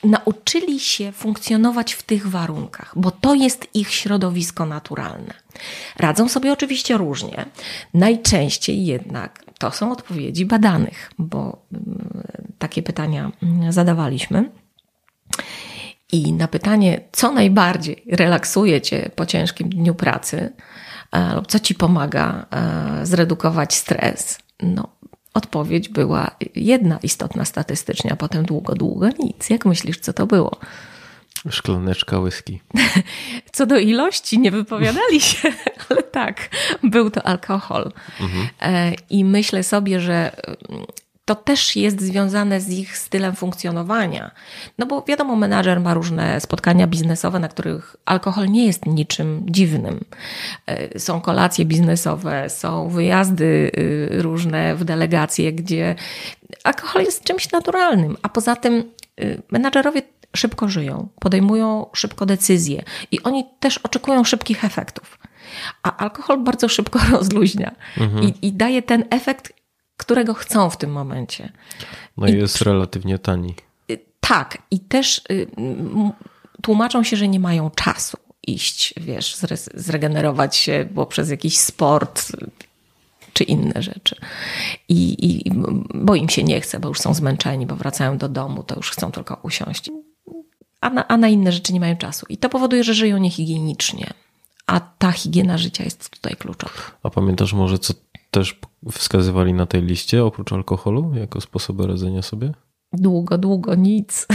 nauczyli się funkcjonować w tych warunkach, bo to jest ich środowisko naturalne. Radzą sobie oczywiście różnie. Najczęściej jednak to są odpowiedzi badanych, bo mm, takie pytania mm, zadawaliśmy. I na pytanie, co najbardziej relaksuje cię po ciężkim dniu pracy, e, lub co ci pomaga e, zredukować stres, no, Odpowiedź była jedna istotna statystycznie, a potem długo, długo nic. Jak myślisz, co to było? Szklaneczka whisky. Co do ilości nie wypowiadali się, ale tak, był to alkohol. Mhm. E, I myślę sobie, że to też jest związane z ich stylem funkcjonowania. No bo wiadomo, menadżer ma różne spotkania biznesowe, na których alkohol nie jest niczym dziwnym. E, są kolacje biznesowe, są wyjazdy y, różne w delegacje, gdzie alkohol jest czymś naturalnym. A poza tym y, menadżerowie szybko żyją, podejmują szybko decyzje i oni też oczekują szybkich efektów. A alkohol bardzo szybko rozluźnia mhm. i, i daje ten efekt, którego chcą w tym momencie. No i jest relatywnie tani. Y, tak, i też y, tłumaczą się, że nie mają czasu iść, wiesz, zregenerować się, bo przez jakiś sport czy inne rzeczy. I, I, bo im się nie chce, bo już są zmęczeni, bo wracają do domu, to już chcą tylko usiąść. A na, a na inne rzeczy nie mają czasu. I to powoduje, że żyją niehigienicznie. A ta higiena życia jest tutaj kluczowa. A pamiętasz może, co też wskazywali na tej liście oprócz alkoholu jako sposoby radzenia sobie? Długo, długo nic.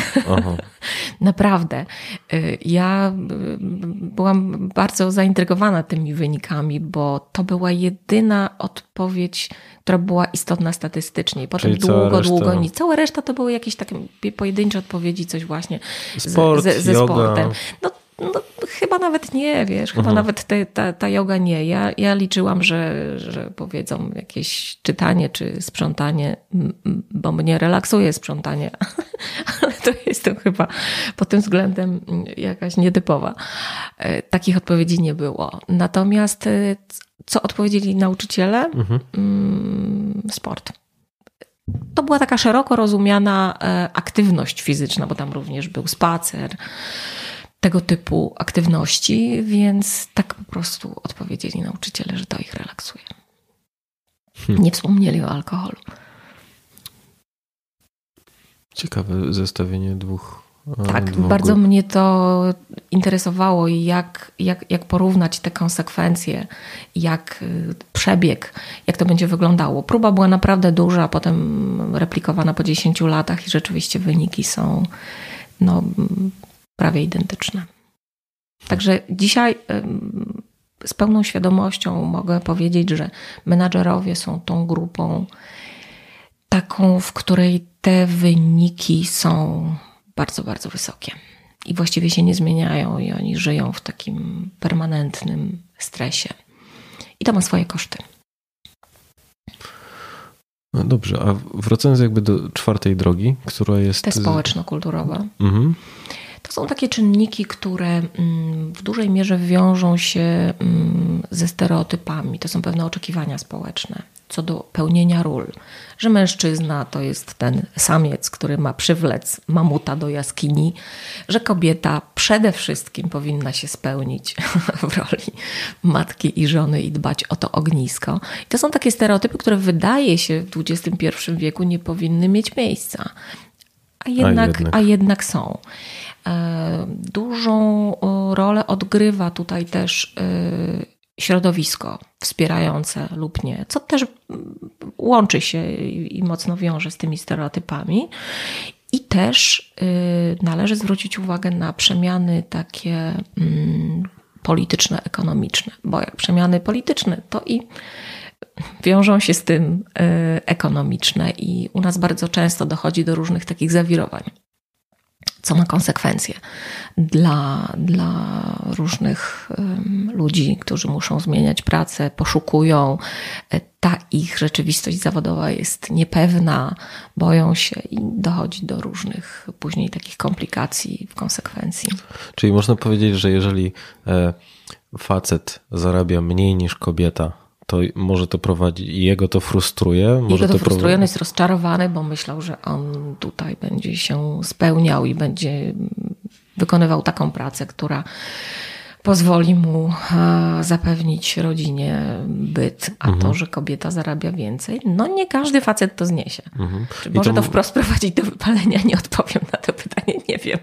Naprawdę. Y, ja y, byłam bardzo zaintrygowana tymi wynikami, bo to była jedyna odpowiedź, która była istotna statystycznie. Potem Czyli długo, reszta... długo nic. Cała reszta to były jakieś takie pojedyncze odpowiedzi, coś właśnie Sport, ze, ze sportem. No no, chyba nawet nie, wiesz, chyba mhm. nawet te, ta, ta yoga nie. Ja, ja liczyłam, że, że powiedzą jakieś czytanie czy sprzątanie, bo mnie relaksuje sprzątanie, ale to jestem chyba pod tym względem jakaś nietypowa. E, takich odpowiedzi nie było. Natomiast e, co odpowiedzieli nauczyciele? Mhm. Mm, sport. To była taka szeroko rozumiana e, aktywność fizyczna, bo tam również był spacer, tego typu aktywności, więc tak po prostu odpowiedzieli nauczyciele, że to ich relaksuje. Hmm. Nie wspomnieli o alkoholu. Ciekawe zestawienie dwóch. E, tak, dwóch bardzo grup. mnie to interesowało i jak, jak, jak porównać te konsekwencje, jak y, przebieg, jak to będzie wyglądało. Próba była naprawdę duża, potem replikowana po 10 latach i rzeczywiście wyniki są no, prawie identyczne. Także dzisiaj z pełną świadomością mogę powiedzieć, że menadżerowie są tą grupą taką, w której te wyniki są bardzo, bardzo wysokie i właściwie się nie zmieniają i oni żyją w takim permanentnym stresie. I to ma swoje koszty. No dobrze, a wracając jakby do czwartej drogi, która jest. Te społeczno-kulturowa. Mhm. To są takie czynniki, które mm, w dużej mierze wiążą się mm, ze stereotypami. To są pewne oczekiwania społeczne co do pełnienia ról. Że mężczyzna to jest ten samiec, który ma przywlec mamuta do jaskini, że kobieta przede wszystkim powinna się spełnić w roli matki i żony i dbać o to ognisko. I to są takie stereotypy, które wydaje się w XXI wieku nie powinny mieć miejsca. A jednak, a jednak. A jednak są. E, dużą rolę odgrywa tutaj też e, środowisko wspierające lub nie, co też łączy się i mocno wiąże z tymi stereotypami. I też e, należy zwrócić uwagę na przemiany takie mm, polityczne, ekonomiczne, bo jak przemiany polityczne, to i wiążą się z tym ekonomiczne, i u nas bardzo często dochodzi do różnych takich zawirowań co ma konsekwencje dla, dla różnych ludzi, którzy muszą zmieniać pracę, poszukują. E, ta ich rzeczywistość zawodowa jest niepewna, boją się i dochodzi do różnych później takich komplikacji w konsekwencji. Czyli można powiedzieć, że jeżeli e, facet zarabia mniej niż kobieta, to może to prowadzi i jego to frustruje. Może jego to, to frustruje, on jest rozczarowany, bo myślał, że on tutaj będzie się spełniał i będzie wykonywał taką pracę, która pozwoli mu e, zapewnić rodzinie byt, a mhm. to, że kobieta zarabia więcej, no nie każdy facet to zniesie. Mhm. Czy może to... to wprost prowadzić do wypalenia? Nie odpowiem na to pytanie, nie wiem.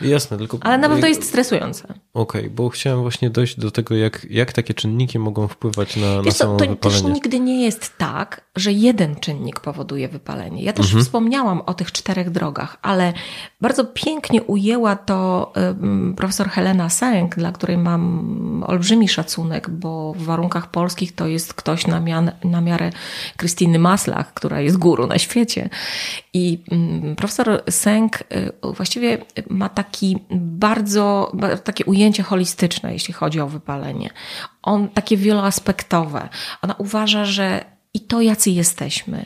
Jasne, tylko... Ale na pewno jest stresujące. Okej, okay, bo chciałem właśnie dojść do tego, jak, jak takie czynniki mogą wpływać na, na samo to wypalenie. To też nigdy nie jest tak, że jeden czynnik powoduje wypalenie. Ja też mhm. wspomniałam o tych czterech drogach, ale bardzo pięknie ujęła to profesor Helena Sęk, dla której mam olbrzymi szacunek, bo w warunkach polskich to jest ktoś na, mian, na miarę Krystyny Maslach, która jest guru na świecie. I mm, profesor Sęk y, właściwie ma taki bardzo, takie ujęcie holistyczne, jeśli chodzi o wypalenie. On takie wieloaspektowe. Ona uważa, że i to, jacy jesteśmy,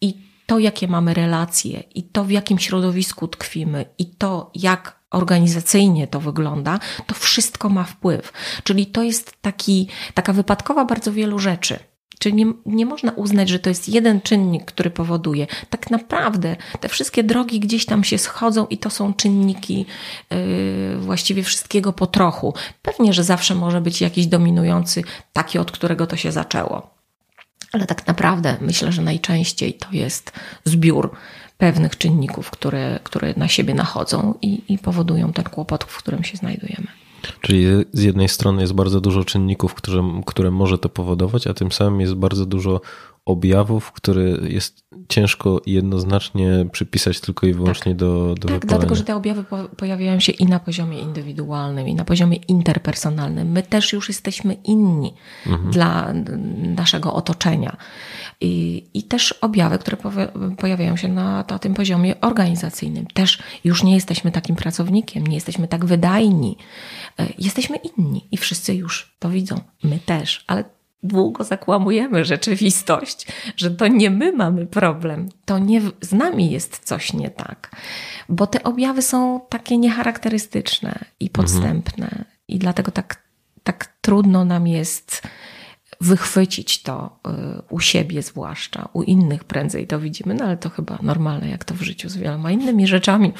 i to, jakie mamy relacje, i to, w jakim środowisku tkwimy, i to, jak organizacyjnie to wygląda, to wszystko ma wpływ. Czyli to jest taki, taka wypadkowa bardzo wielu rzeczy. Czyli nie, nie można uznać, że to jest jeden czynnik, który powoduje. Tak naprawdę te wszystkie drogi gdzieś tam się schodzą i to są czynniki yy, właściwie wszystkiego po trochu. Pewnie, że zawsze może być jakiś dominujący, taki, od którego to się zaczęło. Ale tak naprawdę myślę, że najczęściej to jest zbiór pewnych czynników, które, które na siebie nachodzą i, i powodują ten kłopot, w którym się znajdujemy. Czyli z jednej strony jest bardzo dużo czynników, które, które może to powodować, a tym samym jest bardzo dużo objawów, które jest ciężko jednoznacznie przypisać tylko i wyłącznie tak. do, do Tak, dlatego, że te objawy po, pojawiają się i na poziomie indywidualnym, i na poziomie interpersonalnym. My też już jesteśmy inni mhm. dla naszego otoczenia. I, i też objawy, które pojawiają się na, na tym poziomie organizacyjnym. Też już nie jesteśmy takim pracownikiem, nie jesteśmy tak wydajni, e, jesteśmy inni i wszyscy już to widzą. My też, ale długo zakłamujemy rzeczywistość, że to nie my mamy problem, to nie z nami jest coś nie tak, bo te objawy są takie niecharakterystyczne i podstępne mhm. i dlatego tak, tak trudno nam jest wychwycić to y, u siebie zwłaszcza, u innych prędzej to widzimy, no ale to chyba normalne, jak to w życiu z wieloma innymi rzeczami.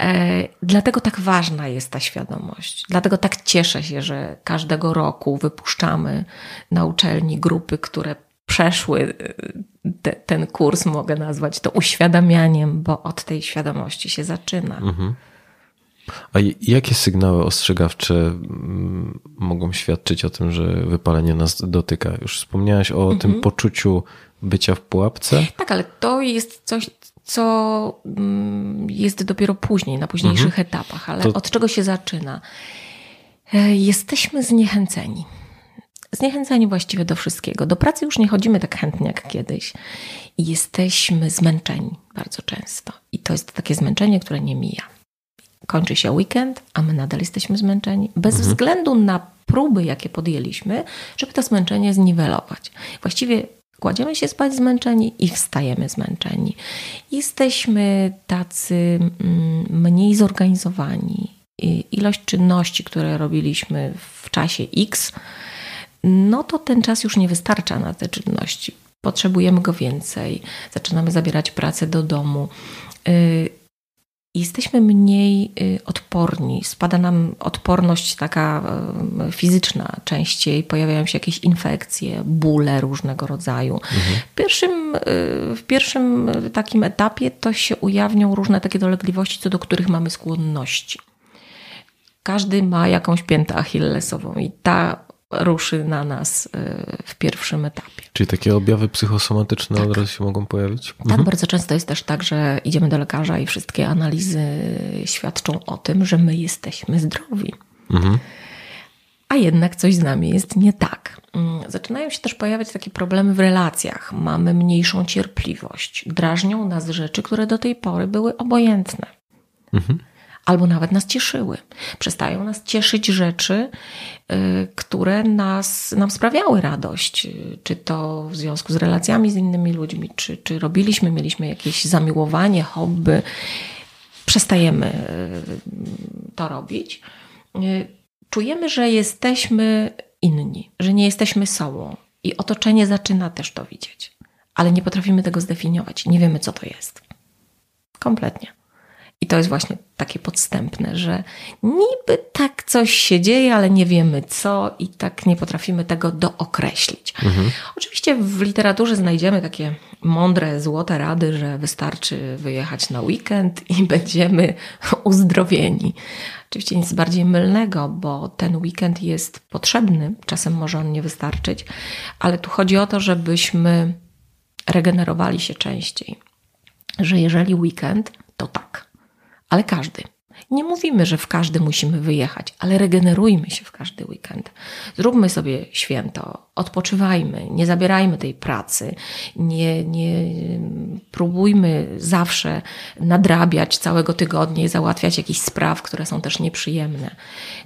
E, dlatego tak ważna jest ta świadomość. Dlatego tak cieszę się, że każdego roku wypuszczamy na uczelni grupy, które przeszły y, te, ten kurs, mogę nazwać to uświadamianiem, bo od tej świadomości się zaczyna. Mhm. A jakie sygnały ostrzegawcze mm, mogą świadczyć o tym, że wypalenie nas dotyka? Już wspomniałaś o mhm. tym poczuciu bycia w pułapce? Tak, ale to jest coś, co mm, jest dopiero później, na późniejszych mhm. etapach. Ale to... od czego się zaczyna? E, jesteśmy zniechęceni. Zniechęceni właściwie do wszystkiego. Do pracy już nie chodzimy tak chętnie jak kiedyś. I jesteśmy zmęczeni bardzo często. I to jest takie zmęczenie, które nie mija kończy się weekend, a my nadal jesteśmy zmęczeni, bez mhm. względu na próby, jakie podjęliśmy, żeby to zmęczenie zniwelować. Właściwie kładziemy się spać zmęczeni i wstajemy zmęczeni. Jesteśmy tacy mm, mniej zorganizowani. Ilość czynności, które robiliśmy w czasie X, no to ten czas już nie wystarcza na te czynności. Potrzebujemy go więcej. Zaczynamy zabierać pracę do domu. Y, jesteśmy mniej y, odporni, spada nam odporność taka y, fizyczna częściej, pojawiają się jakieś infekcje, bóle różnego rodzaju. Mhm. W, pierwszym, y, w pierwszym takim etapie to się ujawnią różne takie dolegliwości, co do których mamy skłonności. Każdy ma jakąś piętę achillesową i ta ruszy na nas y, w pierwszym etapie. Czyli takie objawy psychosomatyczne tak. od razu się mogą pojawić? Tak, mhm. bardzo często jest też tak, że idziemy do lekarza i wszystkie analizy świadczą o tym, że my jesteśmy zdrowi. Mhm. A jednak coś z nami jest nie tak. Mm, zaczynają się też pojawiać takie problemy w relacjach. Mamy mniejszą cierpliwość. Drażnią nas rzeczy, które do tej pory były obojętne. Mhm albo nawet nas cieszyły. Przestają nas cieszyć rzeczy, y, które nas, nam sprawiały radość, czy to w związku z relacjami z innymi ludźmi, czy, czy robiliśmy, mieliśmy jakieś zamiłowanie, hobby. Przestajemy y, to robić. Y, czujemy, że jesteśmy inni, że nie jesteśmy sobą i otoczenie zaczyna też to widzieć, ale nie potrafimy tego zdefiniować, nie wiemy, co to jest. Kompletnie. I to jest właśnie takie podstępne, że niby tak coś się dzieje, ale nie wiemy co i tak nie potrafimy tego dookreślić. Mhm. Oczywiście w literaturze znajdziemy takie mądre, złote rady, że wystarczy wyjechać na weekend i będziemy uzdrowieni. Oczywiście nic bardziej mylnego, bo ten weekend jest potrzebny, czasem może on nie wystarczyć, ale tu chodzi o to, żebyśmy regenerowali się częściej. Że jeżeli weekend, to tak ale każdy. Nie mówimy, że w każdy musimy wyjechać, ale regenerujmy się w każdy weekend. Zróbmy sobie święto, odpoczywajmy, nie zabierajmy tej pracy, nie, nie próbujmy zawsze nadrabiać całego tygodnia i załatwiać jakichś spraw, które są też nieprzyjemne.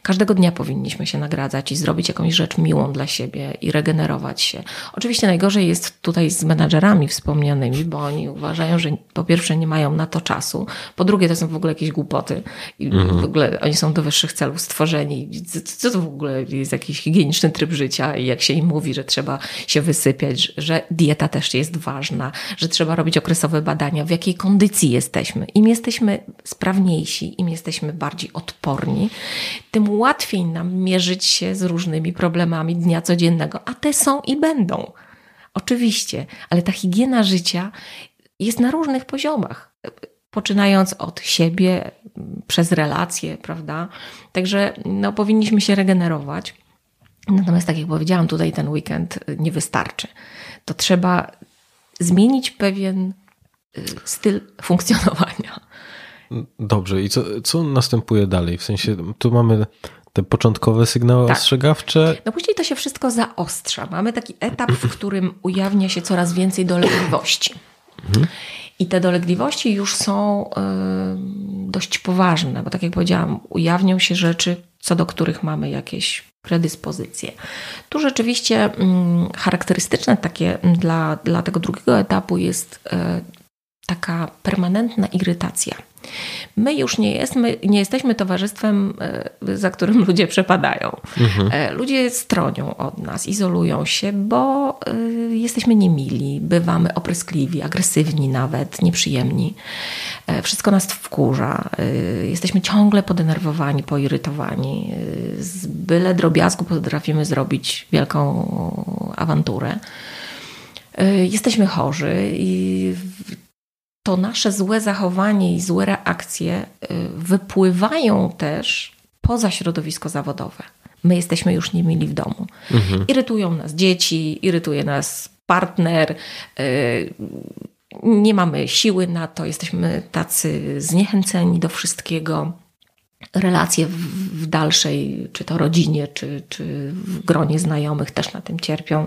Każdego dnia powinniśmy się nagradzać i zrobić jakąś rzecz miłą dla siebie i regenerować się. Oczywiście najgorzej jest tutaj z menadżerami wspomnianymi, bo oni uważają, że po pierwsze nie mają na to czasu, po drugie to są w ogóle jakieś głupoty i mhm. w ogóle oni są do wyższych celów stworzeni. Co to w ogóle jest jakiś higieniczny tryb życia i jak się im mówi, że trzeba się wysypiać, że dieta też jest ważna, że trzeba robić okresowe badania, w jakiej kondycji jesteśmy. Im jesteśmy sprawniejsi, im jesteśmy bardziej odporni, tym łatwiej nam mierzyć się z różnymi problemami dnia codziennego, a te są i będą. Oczywiście, ale ta higiena życia jest na różnych poziomach poczynając od siebie, przez relacje, prawda? Także no, powinniśmy się regenerować. Natomiast, tak jak powiedziałam, tutaj ten weekend nie wystarczy. To trzeba zmienić pewien y, styl funkcjonowania. Dobrze, i co, co następuje dalej? W sensie, tu mamy te początkowe sygnały tak. ostrzegawcze. No później to się wszystko zaostrza. Mamy taki etap, w którym ujawnia się coraz więcej dolegliwości. Mhm. I te dolegliwości już są y, dość poważne, bo tak jak powiedziałam, ujawnią się rzeczy, co do których mamy jakieś predyspozycje. Tu rzeczywiście mm, charakterystyczne takie dla, dla tego drugiego etapu jest y, taka permanentna irytacja. My już nie, jesteśmy, nie jesteśmy towarzystwem, e, za którym ludzie przepadają. Mhm. E, ludzie stronią od nas, izolują się, bo e, jesteśmy niemili, bywamy opryskliwi, agresywni nawet, nieprzyjemni. Wszystko nas wkurza. Jesteśmy ciągle podenerwowani, poirytowani. Z byle drobiazgu potrafimy zrobić wielką awanturę. Jesteśmy chorzy i to nasze złe zachowanie i złe reakcje y, wypływają też poza środowisko zawodowe. My jesteśmy już niemili w domu. Mhm. Irytują nas dzieci, irytuje nas partner, y, nie mamy siły na to, jesteśmy tacy zniechęceni do wszystkiego relacje w, dalszej, czy to rodzinie, czy, czy w gronie znajomych też na tym cierpią,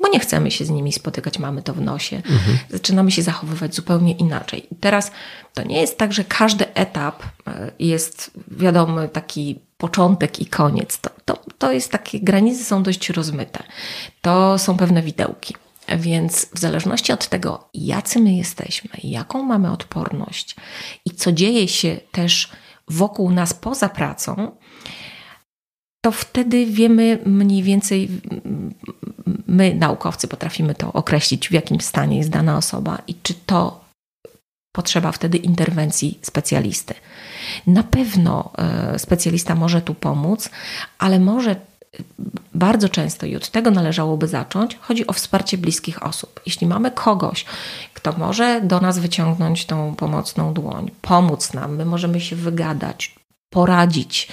bo nie chcemy się z nimi spotykać, mamy to w nosie. Mhm. Zaczynamy się zachowywać zupełnie inaczej. I teraz to nie jest tak, że każdy etap e, jest wiadomo taki początek i koniec. To, to, to jest takie, granice są dość rozmyte. To są pewne widełki. Więc w zależności od tego, jacy my jesteśmy, jaką mamy odporność i co dzieje się też wokół nas poza pracą, to wtedy wiemy mniej więcej, my naukowcy potrafimy to określić, w jakim stanie jest dana osoba i czy to potrzeba wtedy interwencji specjalisty. Na pewno e, specjalista może tu pomóc, ale może bardzo często i od tego należałoby zacząć, chodzi o wsparcie bliskich osób. Jeśli mamy kogoś, kto może do nas wyciągnąć tą pomocną dłoń, pomóc nam, my możemy się wygadać, poradzić,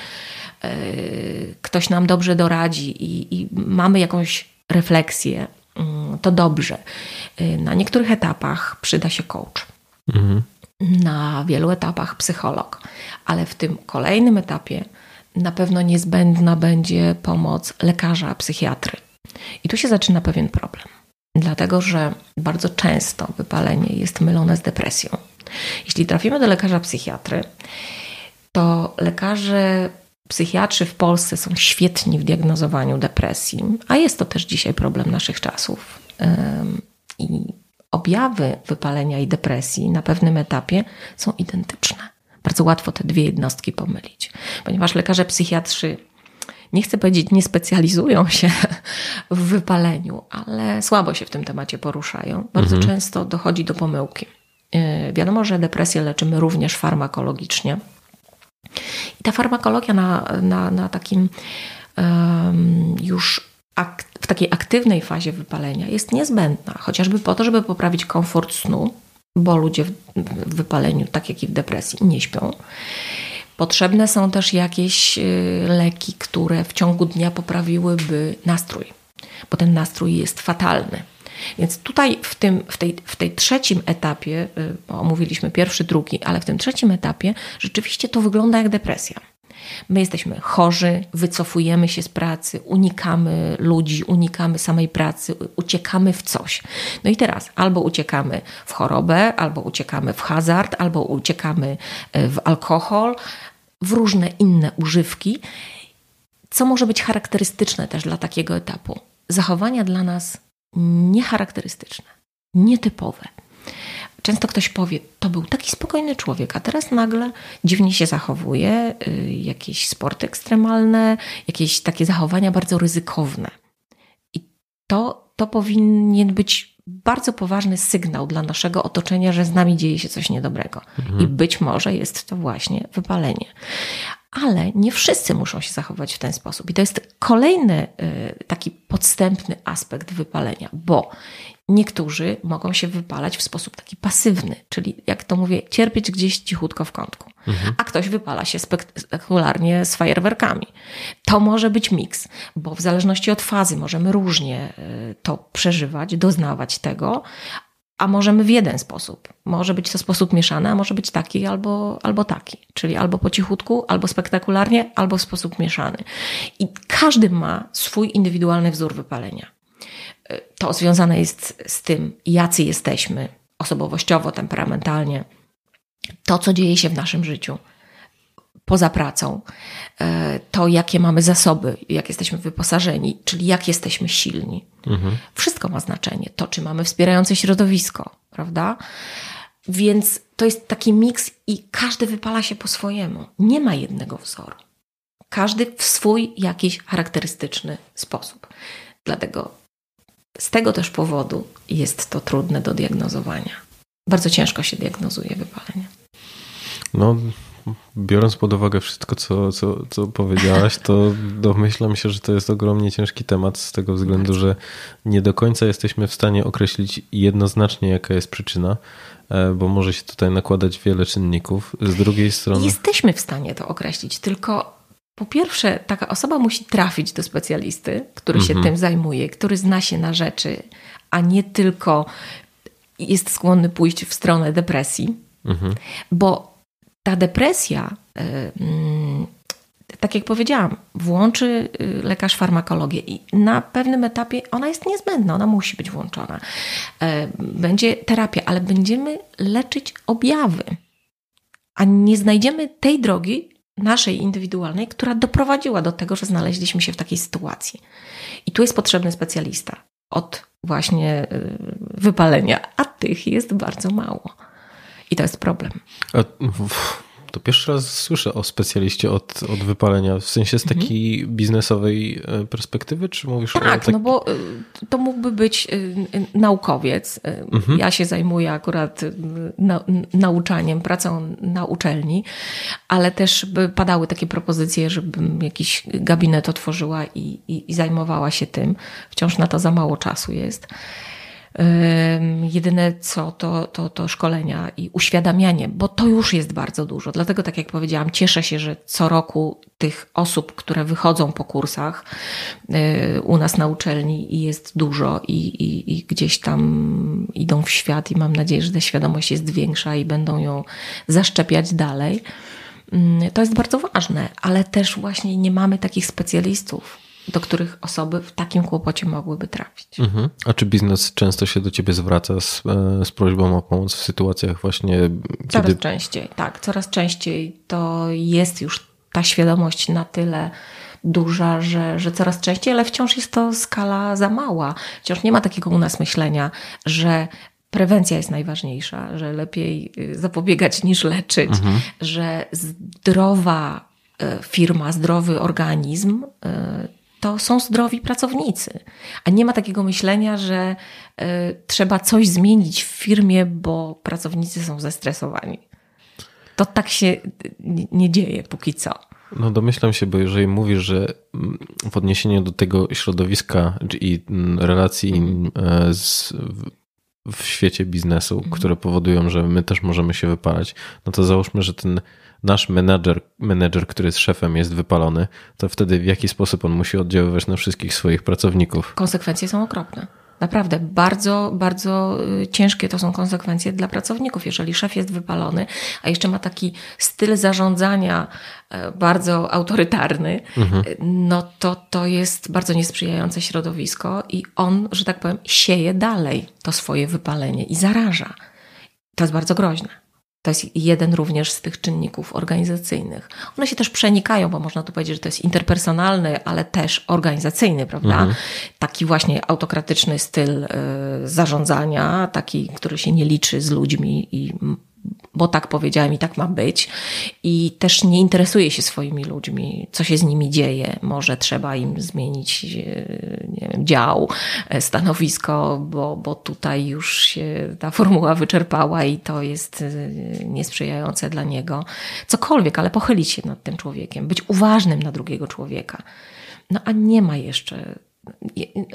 e, ktoś nam dobrze doradzi i, i mamy jakąś refleksję, mm, to dobrze. E, na niektórych etapach przyda się coach. Mhm. Na wielu etapach psycholog, ale w tym kolejnym etapie na pewno niezbędna będzie pomoc lekarza, psychiatry. I tu się zaczyna pewien problem, dlatego że bardzo często wypalenie jest mylone z depresją. Jeśli trafimy do lekarza psychiatry, to lekarze psychiatrzy w Polsce są świetni w diagnozowaniu depresji, a jest to też dzisiaj problem naszych czasów. I objawy wypalenia i depresji na pewnym etapie są identyczne. Bardzo łatwo te dwie jednostki pomylić, ponieważ lekarze psychiatrzy nie chcę powiedzieć, nie specjalizują się w wypaleniu, ale słabo się w tym temacie poruszają. Bardzo mhm. często dochodzi do pomyłki. Yy, wiadomo, że depresję leczymy również farmakologicznie. I ta farmakologia na, na, na takim um, już w takiej aktywnej fazie wypalenia jest niezbędna, chociażby po to, żeby poprawić komfort snu, bo ludzie w wypaleniu, tak jak i w depresji, nie śpią. Potrzebne są też jakieś y, leki, które w ciągu dnia poprawiłyby nastrój, bo ten nastrój jest fatalny. Więc tutaj w, tym, w, tej, w tej trzecim etapie, y, omówiliśmy pierwszy, drugi, ale w tym trzecim etapie rzeczywiście to wygląda jak depresja. My jesteśmy chorzy, wycofujemy się z pracy, unikamy ludzi, unikamy samej pracy, uciekamy w coś. No i teraz albo uciekamy w chorobę, albo uciekamy w hazard, albo uciekamy e, w alkohol, w różne inne używki, co może być charakterystyczne też dla takiego etapu. Zachowania dla nas niecharakterystyczne, nietypowe. Często ktoś powie, to był taki spokojny człowiek, a teraz nagle dziwnie się zachowuje, y, jakieś sporty ekstremalne, jakieś takie zachowania bardzo ryzykowne. I to, to powinien być bardzo poważny sygnał dla naszego otoczenia, że z nami dzieje się coś niedobrego. Mhm. I być może jest to właśnie wypalenie. Ale nie wszyscy muszą się zachować w ten sposób. I to jest kolejny y, taki podstępny aspekt wypalenia, bo Niektórzy mogą się wypalać w sposób taki pasywny, czyli jak to mówię, cierpieć gdzieś cichutko w kątku. Mhm. A ktoś wypala się spektakularnie z fajerwerkami. To może być miks, bo w zależności od fazy możemy różnie e, to przeżywać, doznawać tego, a możemy w jeden sposób. Może być to sposób mieszany, a może być taki albo, albo taki. Czyli albo po cichutku, albo spektakularnie, albo w sposób mieszany. I każdy ma swój indywidualny wzór wypalenia. To związane jest z tym, jacy jesteśmy osobowościowo, temperamentalnie, to, co dzieje się w naszym życiu poza pracą, e, to jakie mamy zasoby, jak jesteśmy wyposażeni, czyli jak jesteśmy silni. Mhm. Wszystko ma znaczenie. To, czy mamy wspierające środowisko, prawda? Więc to jest taki miks i każdy wypala się po swojemu. Nie ma jednego wzoru. Każdy w swój jakiś charakterystyczny sposób. Dlatego z tego też powodu jest to trudne do diagnozowania. Bardzo ciężko się diagnozuje wypalenie. No, biorąc pod uwagę wszystko, co, co, co powiedziałaś, to domyślam się, że to jest ogromnie ciężki temat z tego względu, że nie do końca jesteśmy w stanie określić jednoznacznie, jaka jest przyczyna, e, bo może się tutaj nakładać wiele czynników. Z drugiej strony. Jesteśmy w stanie to określić, tylko po pierwsze, taka osoba musi trafić do specjalisty, który mhm. się tym zajmuje, który zna się na rzeczy, a nie tylko jest skłonny pójść w stronę depresji. Mhm. Bo ta depresja, e, mm, tak jak powiedziałam, włączy y, lekarz farmakologię i na pewnym etapie ona jest niezbędna, ona musi być włączona. E, będzie terapia, ale będziemy leczyć objawy, a nie znajdziemy tej drogi naszej indywidualnej, która doprowadziła do tego, że znaleźliśmy się w takiej sytuacji. I tu jest potrzebny specjalista od właśnie y, wypalenia, a tych jest bardzo mało. I to jest problem. A, to pierwszy raz słyszę o specjaliście od, od wypalenia, w sensie z takiej mhm. biznesowej e, perspektywy, czy mówisz tak, o Tak, no bo e, to mógłby być e, naukowiec. Mhm. Ja się zajmuję akurat na, nauczaniem, pracą na uczelni, ale też by padały takie propozycje, żebym jakiś gabinet otworzyła i, i, i zajmowała się tym. Wciąż na to za mało czasu jest. Jedyne co to, to, to szkolenia i uświadamianie, bo to już jest bardzo dużo. Dlatego, tak jak powiedziałam, cieszę się, że co roku tych osób, które wychodzą po kursach y, u nas na uczelni jest dużo i, i, i gdzieś tam idą w świat i mam nadzieję, że ta świadomość jest większa i będą ją zaszczepiać dalej. Mm, to jest bardzo ważne, ale też właśnie nie mamy takich specjalistów do których osoby w takim kłopocie mogłyby trafić. Mhm. A czy biznes często się do ciebie zwraca z, e, z prośbą o pomoc w sytuacjach właśnie, kiedy... Coraz częściej, tak, coraz częściej to jest już ta świadomość na tyle duża, że, że coraz częściej, ale wciąż jest to skala za mała. Wciąż nie ma takiego u nas myślenia, że prewencja jest najważniejsza, że lepiej y, zapobiegać niż leczyć, mhm. że zdrowa e, firma, zdrowy organizm e, to są zdrowi pracownicy. A nie ma takiego myślenia, że y, trzeba coś zmienić w firmie, bo pracownicy są zestresowani. To tak się nie, nie dzieje póki co. No domyślam się, bo jeżeli mówisz, że mm, w odniesieniu do tego środowiska i mm, relacji e, z, w świecie biznesu, mhm. które powodują, że my też możemy się wypalać, no to załóżmy, że ten nasz menedżer, menedżer, który jest szefem, jest wypalony, to wtedy w jaki sposób on musi oddziaływać na wszystkich swoich pracowników? Konsekwencje są okropne. Naprawdę, bardzo, bardzo y, ciężkie to są konsekwencje dla pracowników. Jeżeli szef jest wypalony, a jeszcze ma taki styl zarządzania e, bardzo autorytarny, mhm. Y, no to to jest bardzo niesprzyjające środowisko i on, że tak powiem, sieje dalej to swoje wypalenie i zaraża. To jest bardzo groźne. To jest jeden również z tych czynników organizacyjnych. One się też przenikają, bo można tu powiedzieć, że to jest interpersonalny, ale też organizacyjny, prawda? Mhm. Taki właśnie autokratyczny styl y, zarządzania, taki, który się nie liczy z ludźmi i bo tak powiedziałem i tak ma być. I też nie interesuje się swoimi ludźmi, co się z nimi dzieje. Może trzeba im zmienić e, nie wiem, dział, e, stanowisko, bo, bo tutaj już się ta formuła wyczerpała i to jest e, niesprzyjające dla niego. Cokolwiek, ale pochylić się nad tym człowiekiem, być uważnym na drugiego człowieka. No a nie ma jeszcze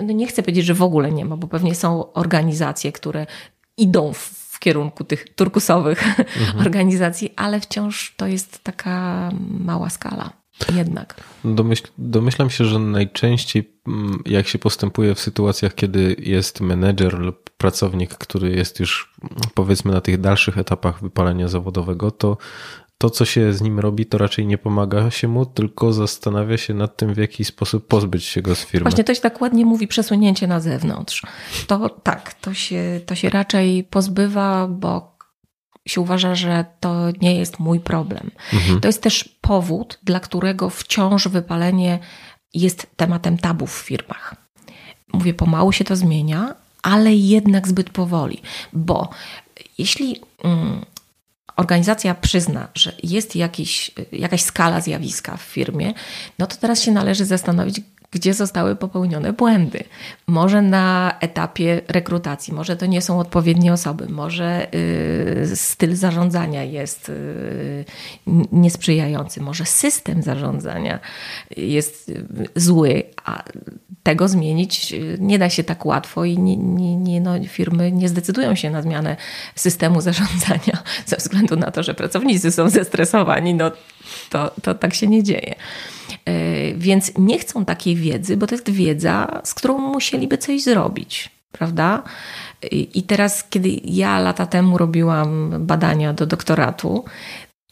no nie chcę powiedzieć, że w ogóle nie ma, bo pewnie są organizacje, które idą w w kierunku tych turkusowych mhm. organizacji, ale wciąż to jest taka mała skala. Jednak. Domyśl, domyślam się, że najczęściej mm, jak się postępuje w sytuacjach, kiedy jest menedżer lub pracownik, który jest już powiedzmy na tych dalszych etapach wypalenia zawodowego, to to, co się z nim robi, to raczej nie pomaga się mu, tylko zastanawia się nad tym, w jaki sposób pozbyć się go z firmy. Właśnie to się tak ładnie mówi, przesunięcie na zewnątrz. To tak, to się, to się raczej pozbywa, bo się uważa, że to nie jest mój problem. Mhm. To jest też powód, dla którego wciąż wypalenie jest tematem tabu w firmach. Mówię, pomału się to zmienia, ale jednak zbyt powoli, bo jeśli. Mm, organizacja przyzna, że jest jakiś, jakaś skala zjawiska w firmie, no to teraz się należy zastanowić, gdzie zostały popełnione błędy. Może na etapie rekrutacji, może to nie są odpowiednie osoby, może y, styl zarządzania jest y, niesprzyjający, może system zarządzania jest y, zły, a tego zmienić nie da się tak łatwo i nie, nie, nie, no, firmy nie zdecydują się na zmianę systemu zarządzania ze względu na to, że pracownicy są zestresowani. No, to, to tak się nie dzieje. E, więc nie chcą takiej wiedzy, bo to jest wiedza, z którą musieliby coś zrobić, prawda? I teraz, kiedy ja lata temu robiłam badania do doktoratu,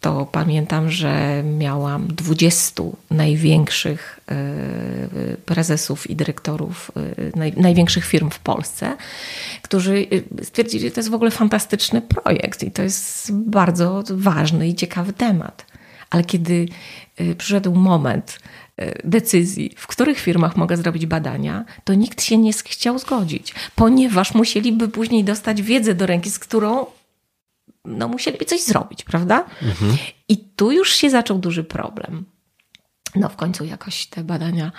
to pamiętam, że miałam 20 największych e, prezesów i dyrektorów e, największych firm w Polsce, którzy stwierdzili, że to jest w ogóle fantastyczny projekt i to jest bardzo ważny i ciekawy temat. Ale kiedy y, przyszedł moment y, decyzji, w których firmach mogę zrobić badania, to nikt się nie chciał zgodzić, ponieważ musieliby później dostać wiedzę do ręki, z którą no, musieliby coś zrobić, prawda? Mhm. I tu już się zaczął duży problem. No, w końcu jakoś te badania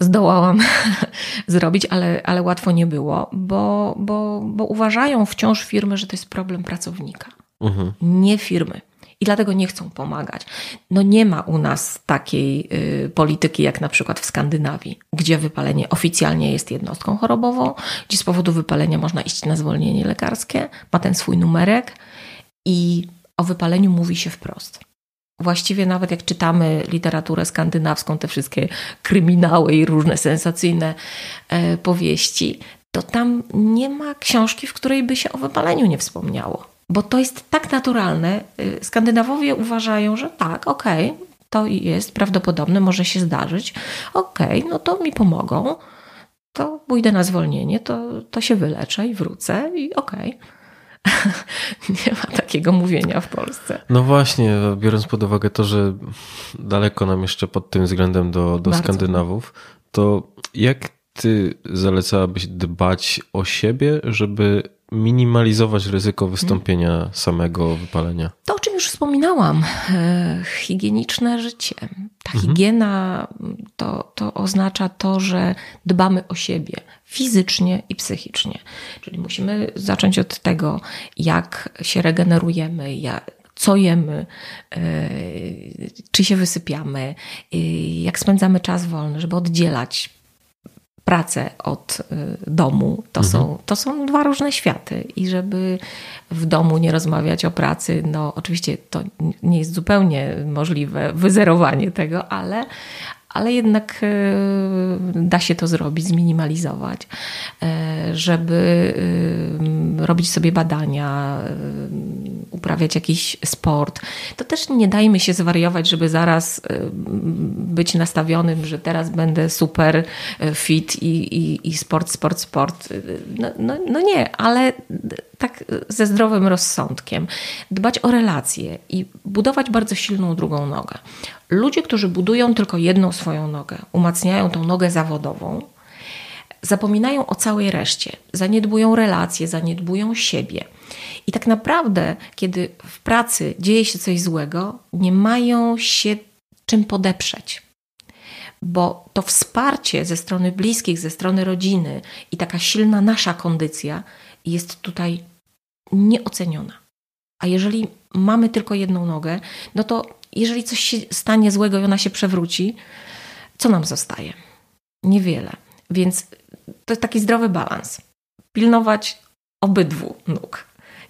zdołałam zrobić, ale, ale łatwo nie było, bo, bo, bo uważają wciąż firmy, że to jest problem pracownika, mhm. nie firmy i dlatego nie chcą pomagać. No nie ma u nas takiej y, polityki jak na przykład w Skandynawii, gdzie wypalenie oficjalnie jest jednostką chorobową, gdzie z powodu wypalenia można iść na zwolnienie lekarskie, ma ten swój numerek i o wypaleniu mówi się wprost. Właściwie nawet jak czytamy literaturę skandynawską, te wszystkie kryminały i różne sensacyjne e, powieści, to tam nie ma książki, w której by się o wypaleniu nie wspomniało bo to jest tak naturalne. Y, Skandynawowie uważają, że tak, okej, okay, to jest prawdopodobne, może się zdarzyć. Okej, okay, no to mi pomogą, to pójdę na zwolnienie, to, to się wyleczę i wrócę i okej. Okay. Nie ma takiego mówienia w Polsce. No właśnie, biorąc pod uwagę to, że daleko nam jeszcze pod tym względem do, do Skandynawów, to jak ty zalecałabyś dbać o siebie, żeby minimalizować ryzyko wystąpienia hmm. samego wypalenia? To, o czym już wspominałam, e, higieniczne życie. Ta mhm. higiena to, to oznacza to, że dbamy o siebie fizycznie i psychicznie. Czyli musimy zacząć od tego, jak się regenerujemy, jak, co jemy, e, czy się wysypiamy, e, jak spędzamy czas wolny, żeby oddzielać pracę od y, domu, to, mhm. są, to są dwa różne światy. I żeby w domu nie rozmawiać o pracy, no oczywiście to nie jest zupełnie możliwe, wyzerowanie tego, ale, ale jednak e, da się to zrobić, zminimalizować, e, żeby robić sobie badania, uprawiać jakiś sport. To też nie dajmy się zwariować, żeby zaraz być nastawionym, że teraz będę super fit i, i, i sport, sport, sport. No, no, no nie, ale tak ze zdrowym rozsądkiem. Dbać o relacje i budować bardzo silną drugą nogę. Ludzie, którzy budują tylko jedną swoją nogę, umacniają tą nogę zawodową, zapominają o całej reszcie, zaniedbują relacje, zaniedbują siebie. I tak naprawdę, kiedy w pracy dzieje się coś złego, nie mają się czym podeprzeć. Bo to wsparcie ze strony bliskich, ze strony rodziny i taka silna nasza kondycja jest tutaj nieoceniona. A jeżeli mamy tylko jedną nogę, no to jeżeli coś się stanie złego i ona się przewróci, co nam zostaje? Niewiele. Więc to jest taki zdrowy balans. Pilnować obydwu nóg.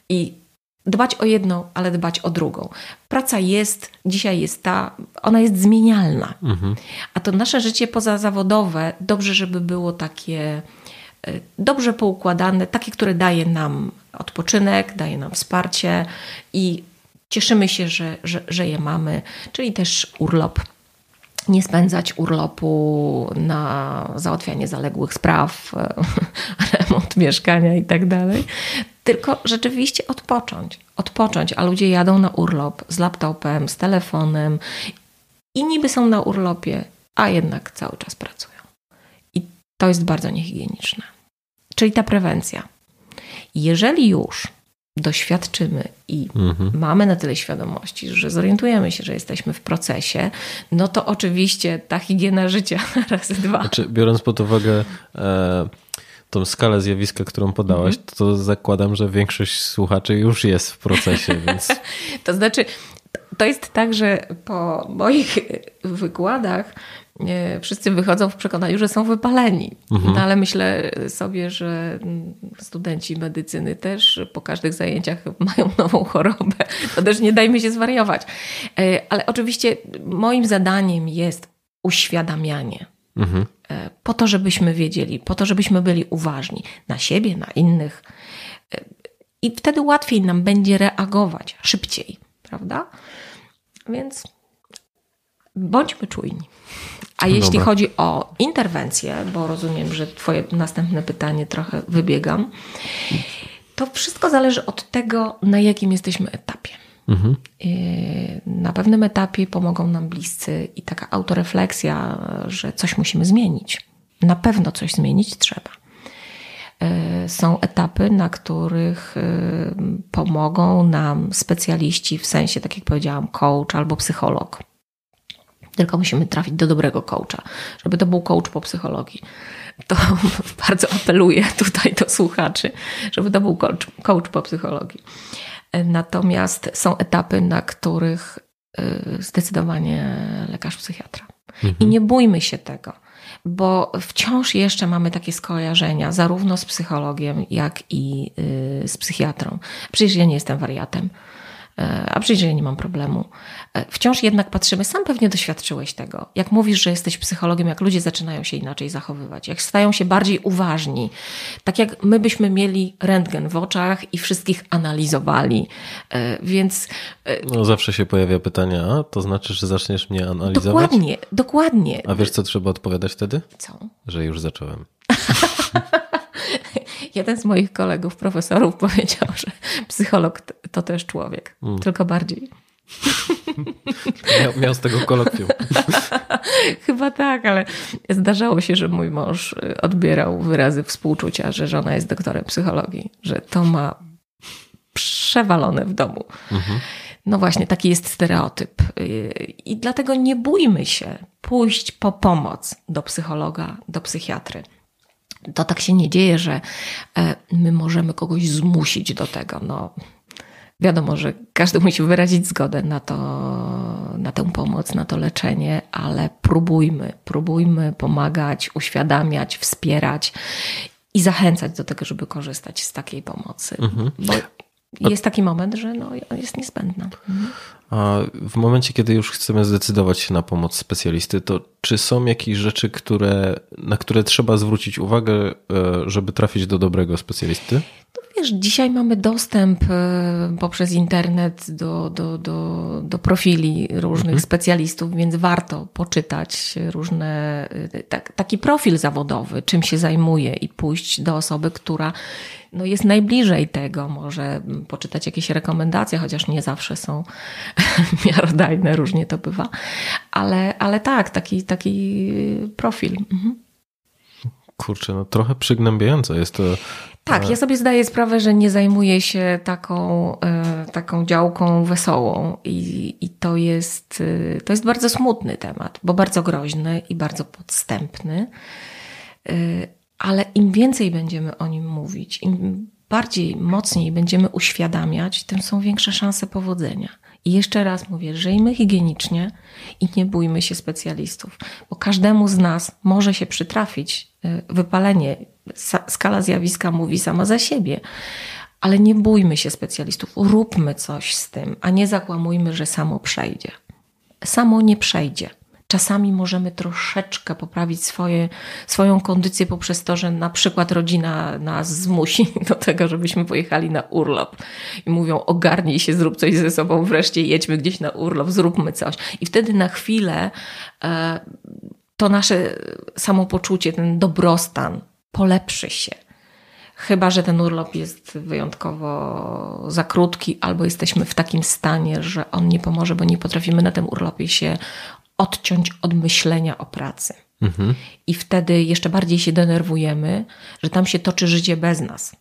I dbać o jedną, ale dbać o drugą. Praca jest, dzisiaj jest ta, ona jest zmienialna. Mhm. A to nasze życie pozazawodowe, dobrze, żeby było takie e, dobrze poukładane, takie, które daje nam odpoczynek, daje nam wsparcie i cieszymy się, że, że, że je mamy, czyli też urlop nie spędzać urlopu na załatwianie zaległych spraw, remont mieszkania i tak dalej, tylko rzeczywiście odpocząć. Odpocząć, a ludzie jadą na urlop z laptopem, z telefonem i niby są na urlopie, a jednak cały czas pracują. I to jest bardzo niehigieniczne. Czyli ta prewencja. Jeżeli już doświadczymy i mhm. mamy na tyle świadomości, że zorientujemy się, że jesteśmy w procesie, no to oczywiście ta higiena życia razy dwa. Znaczy, biorąc pod uwagę e, tą skalę zjawiska, którą podałaś, mhm. to zakładam, że większość słuchaczy już jest w procesie, więc... to znaczy, to jest tak, że po moich wykładach wszyscy wychodzą w przekonaniu, że są wypaleni. Mhm. No ale myślę sobie, że studenci medycyny też po każdych zajęciach mają nową chorobę. To też nie dajmy się zwariować. E, ale oczywiście moim zadaniem jest uświadamianie. Mhm. E, po to, żebyśmy wiedzieli, po to, żebyśmy byli uważni na siebie, na innych. E, I wtedy łatwiej nam będzie reagować szybciej, prawda? Więc bądźmy czujni. A jeśli Dobra. chodzi o interwencję, bo rozumiem, że Twoje następne pytanie trochę wybiegam, to wszystko zależy od tego, na jakim jesteśmy etapie. Mhm. Na pewnym etapie pomogą nam bliscy i taka autorefleksja, że coś musimy zmienić. Na pewno coś zmienić trzeba. Y, są etapy, na których y, pomogą nam specjaliści, w sensie, tak jak powiedziałam, coach albo psycholog tylko musimy trafić do dobrego coacha, żeby to był coach po psychologii. To bardzo apeluję tutaj do słuchaczy, żeby to był coach, coach po psychologii. Natomiast są etapy, na których y, zdecydowanie lekarz psychiatra. Mhm. I nie bójmy się tego, bo wciąż jeszcze mamy takie skojarzenia, zarówno z psychologiem, jak i y, z psychiatrą. Przecież ja nie jestem wariatem a przecież ja nie mam problemu. E, wciąż jednak patrzymy, sam pewnie doświadczyłeś tego. Jak mówisz, że jesteś psychologiem, jak ludzie zaczynają się inaczej zachowywać, jak stają się bardziej uważni, tak jak my byśmy mieli rentgen w oczach i wszystkich analizowali. E, więc. No, zawsze się pojawia pytanie, a to znaczy, że zaczniesz mnie analizować? Dokładnie, dokładnie. A wiesz, co trzeba odpowiadać wtedy? Co? Że już zacząłem. Jeden z moich kolegów, profesorów, powiedział, że psycholog to też człowiek, mm. tylko bardziej. Miał, miał, z tego kolokwium. Chyba tak, ale zdarzało się, że mój mąż y, odbierał wyrazy współczucia, że żona jest doktorem psychologii, że to ma przewalone w domu. Mhm. No właśnie, taki jest stereotyp. Y, I dlatego nie bójmy się pójść po pomoc do psychologa, do psychiatry to tak się nie dzieje, że e, my możemy kogoś zmusić do tego. No, wiadomo, że każdy musi wyrazić zgodę na to, na tę pomoc, na to leczenie, ale próbujmy, próbujmy pomagać, uświadamiać, wspierać i zachęcać do tego, żeby korzystać z takiej pomocy. Mhm. Bo jest taki moment, że no, jest niezbędna. Mhm. A w momencie, kiedy już chcemy zdecydować się na pomoc specjalisty, to czy są jakieś rzeczy, które, na które trzeba zwrócić uwagę, e, żeby trafić do dobrego specjalisty? Wiesz, dzisiaj mamy dostęp e, poprzez internet do, do, do, do profili różnych mhm. specjalistów, więc warto poczytać różne, e, tak, taki profil zawodowy, czym się zajmuje i pójść do osoby, która no jest najbliżej tego, może poczytać jakieś rekomendacje, chociaż nie zawsze są miarodajne, różnie to bywa, ale, ale tak, taki, taki profil. Mhm. Kurczę, no trochę przygnębiające jest to. Tak, ja sobie zdaję sprawę, że nie zajmuję się taką, e, taką działką wesołą i, i to, jest, e, to jest bardzo smutny temat, bo bardzo groźny i bardzo podstępny e, ale im więcej będziemy o nim mówić, im bardziej, mocniej będziemy uświadamiać, tym są większe szanse powodzenia. I jeszcze raz mówię, żyjmy higienicznie i nie bójmy się specjalistów, bo każdemu z nas może się przytrafić wypalenie. Skala zjawiska mówi sama za siebie, ale nie bójmy się specjalistów, róbmy coś z tym, a nie zakłamujmy, że samo przejdzie. Samo nie przejdzie. Czasami możemy troszeczkę poprawić swoje, swoją kondycję poprzez to, że na przykład rodzina nas zmusi do tego, żebyśmy pojechali na urlop i mówią ogarnij się, zrób coś ze sobą, wreszcie jedźmy gdzieś na urlop, zróbmy coś. I wtedy na chwilę e, to nasze samopoczucie, ten dobrostan polepszy się. Chyba, że ten urlop jest wyjątkowo za krótki, albo jesteśmy w takim stanie, że on nie pomoże, bo nie potrafimy na tym urlopie się odciąć od myślenia o pracy. Mhm. I wtedy jeszcze bardziej się denerwujemy, że tam się toczy życie bez nas.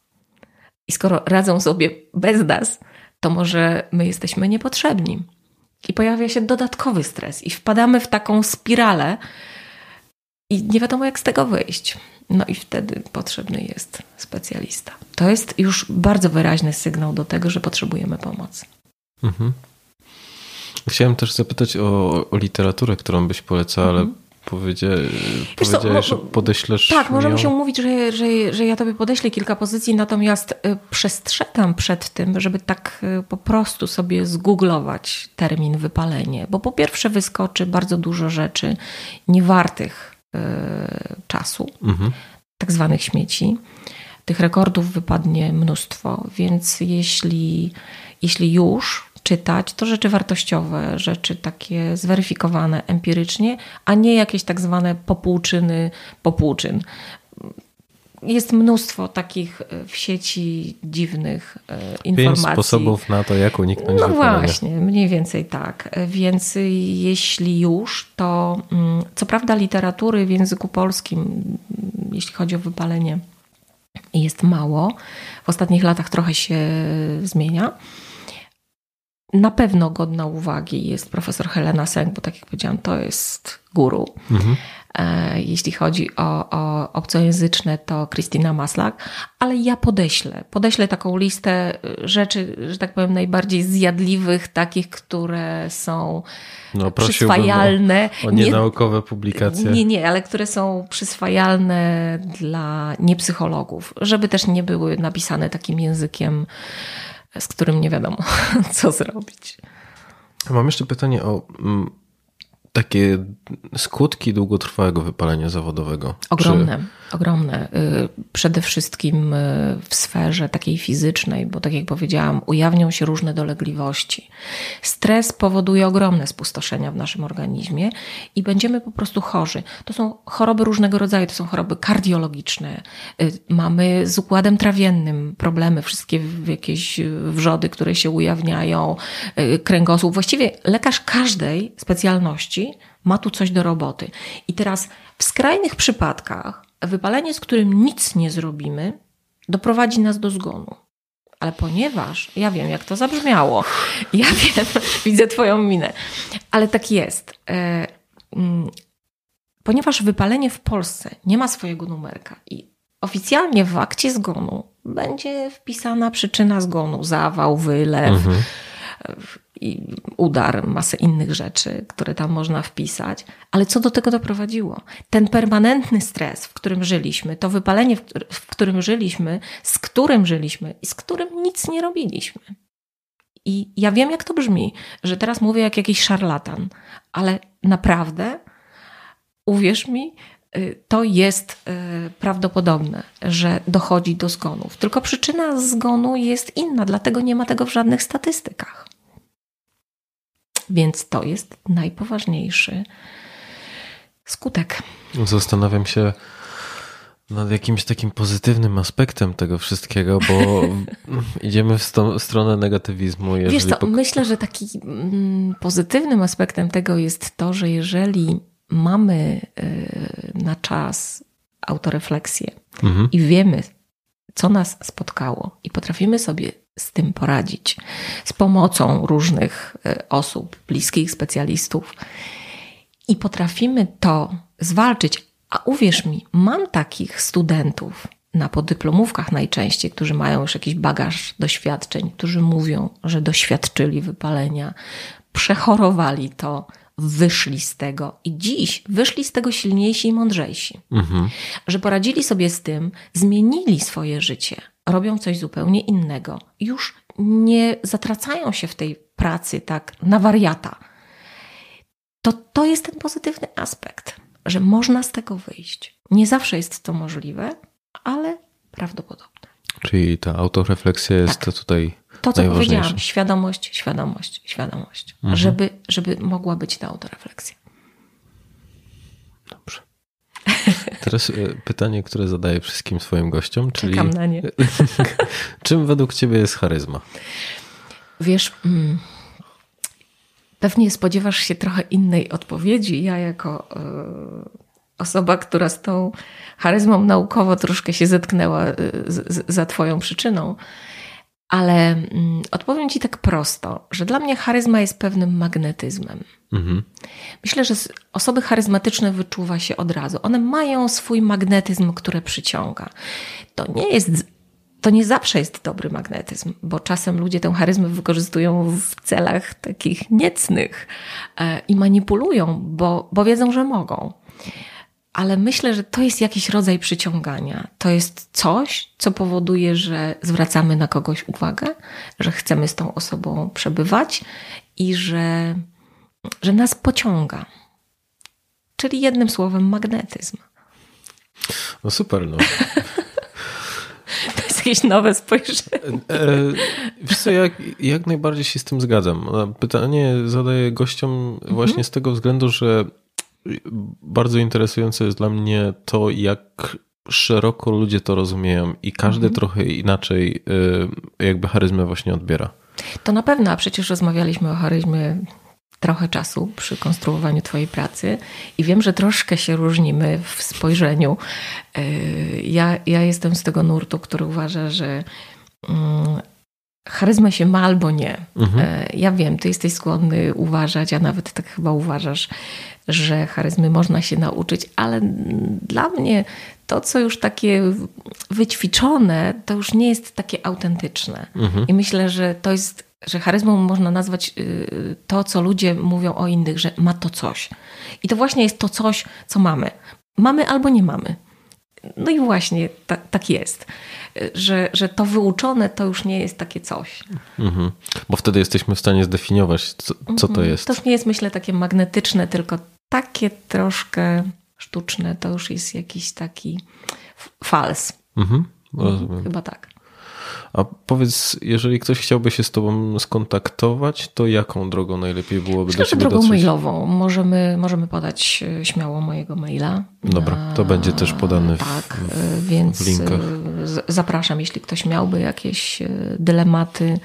I skoro radzą sobie bez nas, to może my jesteśmy niepotrzebni. I pojawia się dodatkowy stres, i wpadamy w taką spiralę, i nie wiadomo, jak z tego wyjść. No i wtedy potrzebny jest specjalista. To jest już bardzo wyraźny sygnał do tego, że potrzebujemy pomocy. Mhm. Chciałem też zapytać o, o literaturę, którą byś polecała, ale mhm. powiedzia, powiedziałeś, że podeślesz. Tak, możemy się umówić, że, że, że ja tobie podeślę kilka pozycji, natomiast y, przestrzegam przed tym, żeby tak y, po prostu sobie zgooglować termin wypalenie, bo po pierwsze wyskoczy bardzo dużo rzeczy niewartych czasu, mhm. tak zwanych śmieci. Tych rekordów wypadnie mnóstwo, więc jeśli, jeśli już czytać, to rzeczy wartościowe, rzeczy takie zweryfikowane empirycznie, a nie jakieś tak zwane popłuczyny, popłuczyn. Jest mnóstwo takich e, w sieci dziwnych e, informacji. Pięć sposobów na to, jak uniknąć No wypalenia. właśnie, mniej więcej tak. E, więc jeśli już, to mm, co prawda literatury w języku polskim, jeśli chodzi o wypalenie, jest mało. W ostatnich latach trochę się zmienia na pewno godna uwagi jest profesor Helena Seng, bo tak jak powiedziałam, to jest guru. Mhm. E, jeśli chodzi o, o obcojęzyczne, to Christina Maslak, ale ja podeślę, podeślę taką listę rzeczy, że tak powiem, najbardziej zjadliwych, takich, które są no, przyswajalne. O, o nienaukowe nie, publikacje. Nie, nie, ale które są przyswajalne dla niepsychologów, żeby też nie były napisane takim językiem z którym nie wiadomo, co zrobić. Mam jeszcze pytanie o mm, takie skutki długotrwałego wypalenia zawodowego. Ogromne, Czy... ogromne. Y, przede wszystkim y, w sferze takiej fizycznej, bo tak jak powiedziałam, ujawnią się różne dolegliwości. Stres powoduje ogromne spustoszenia w naszym organizmie i będziemy po prostu chorzy. To są choroby różnego rodzaju, to są choroby kardiologiczne. Y, mamy z układem trawiennym problemy, wszystkie jakieś wrzody, które się ujawniają, kręgosłup. Właściwie lekarz każdej specjalności ma tu coś do roboty. I teraz w skrajnych przypadkach wypalenie, z którym nic nie zrobimy, doprowadzi nas do zgonu. Ale ponieważ, ja wiem, jak to zabrzmiało, ja wiem, widzę Twoją minę, ale tak jest. E, mm, ponieważ wypalenie w Polsce nie ma swojego numerka i oficjalnie w akcie zgonu będzie wpisana przyczyna zgonu, zawał, wylew. Mhm i udar, masę innych rzeczy, które tam można wpisać. Ale co do tego doprowadziło? Ten permanentny stres, w którym żyliśmy, to wypalenie, w którym żyliśmy, z którym żyliśmy i z którym nic nie robiliśmy. I ja wiem, jak to brzmi, że teraz mówię jak jakiś szarlatan, ale naprawdę, uwierz mi, y, to jest y, prawdopodobne, że dochodzi do zgonów. Tylko przyczyna zgonu jest inna, dlatego nie ma tego w żadnych statystykach. Więc to jest najpoważniejszy skutek. Zastanawiam się nad jakimś takim pozytywnym aspektem tego wszystkiego, bo idziemy w stronę negatywizmu. Wiesz co, pok- myślę, że takim mm, pozytywnym aspektem tego jest to, że jeżeli mamy y, na czas autorefleksję mhm. i wiemy, co nas spotkało i potrafimy sobie z tym poradzić z pomocą różnych e, osób, bliskich specjalistów i potrafimy to zwalczyć. A uwierz mi, mam takich studentów na podyplomówkach najczęściej, którzy mają już jakiś bagaż doświadczeń, którzy mówią, że doświadczyli wypalenia, przechorowali to, wyszli z tego i dziś wyszli z tego silniejsi i mądrzejsi. Mhm. Że poradzili sobie z tym, zmienili swoje życie robią coś zupełnie innego. Już nie zatracają się w tej pracy tak na wariata. To to jest ten pozytywny aspekt, że można z tego wyjść. Nie zawsze jest to możliwe, ale prawdopodobne. Czyli ta autorefleksja jest tak. tutaj to, co powiedziałam, świadomość, świadomość, świadomość, mhm. żeby, żeby mogła być ta autorefleksja. Dobrze. Teraz e, pytanie, które zadaję wszystkim swoim gościom, czyli Czekam na nie. czym według ciebie jest charyzma? Wiesz, mm, pewnie spodziewasz się trochę innej odpowiedzi. Ja jako y, osoba, która z tą charyzmą naukowo troszkę się zetknęła z, za twoją przyczyną, ale mm, odpowiem Ci tak prosto, że dla mnie charyzma jest pewnym magnetyzmem. Mhm. Myślę, że osoby charyzmatyczne wyczuwa się od razu. One mają swój magnetyzm, który przyciąga. To nie jest. To nie zawsze jest dobry magnetyzm, bo czasem ludzie tę charyzmę wykorzystują w celach takich niecnych e, i manipulują, bo, bo wiedzą, że mogą ale myślę, że to jest jakiś rodzaj przyciągania. To jest coś, co powoduje, że zwracamy na kogoś uwagę, że chcemy z tą osobą przebywać i że, że nas pociąga. Czyli jednym słowem magnetyzm. No super, no. To jest jakieś nowe spojrzenie. E, e, wiesz co, jak, jak najbardziej się z tym zgadzam. Pytanie zadaję gościom właśnie z tego względu, że bardzo interesujące jest dla mnie to, jak szeroko ludzie to rozumieją i każdy mhm. trochę inaczej y, jakby charyzmę właśnie odbiera. To na pewno, a przecież rozmawialiśmy o charyzmie trochę czasu przy konstruowaniu Twojej pracy i wiem, że troszkę się różnimy w spojrzeniu. Y, ja, ja jestem z tego nurtu, który uważa, że charyzma się ma albo nie. Mhm. Y, ja wiem, ty jesteś skłonny uważać, a nawet tak chyba uważasz, że charyzmy można się nauczyć, ale dla mnie to, co już takie wyćwiczone, to już nie jest takie autentyczne. Mhm. I myślę, że to jest, że charyzmą można nazwać y, to, co ludzie mówią o innych, że ma to coś. I to właśnie jest to coś, co mamy. Mamy albo nie mamy. No i właśnie ta, tak jest, że, że to wyuczone to już nie jest takie coś. Mhm. Bo wtedy jesteśmy w stanie zdefiniować, co, co to mhm. jest. To nie jest, myślę, takie magnetyczne, tylko takie troszkę sztuczne, to już jest jakiś taki fals. Mhm, rozumiem. Chyba tak. A powiedz, jeżeli ktoś chciałby się z Tobą skontaktować, to jaką drogą najlepiej byłoby Myślę, do Ciebie drogą dotrzeć? mailową. Możemy, możemy podać e, śmiało mojego maila. Dobra, to będzie też podane w, tak, w, więc w linkach. E, zapraszam, jeśli ktoś miałby jakieś e, dylematy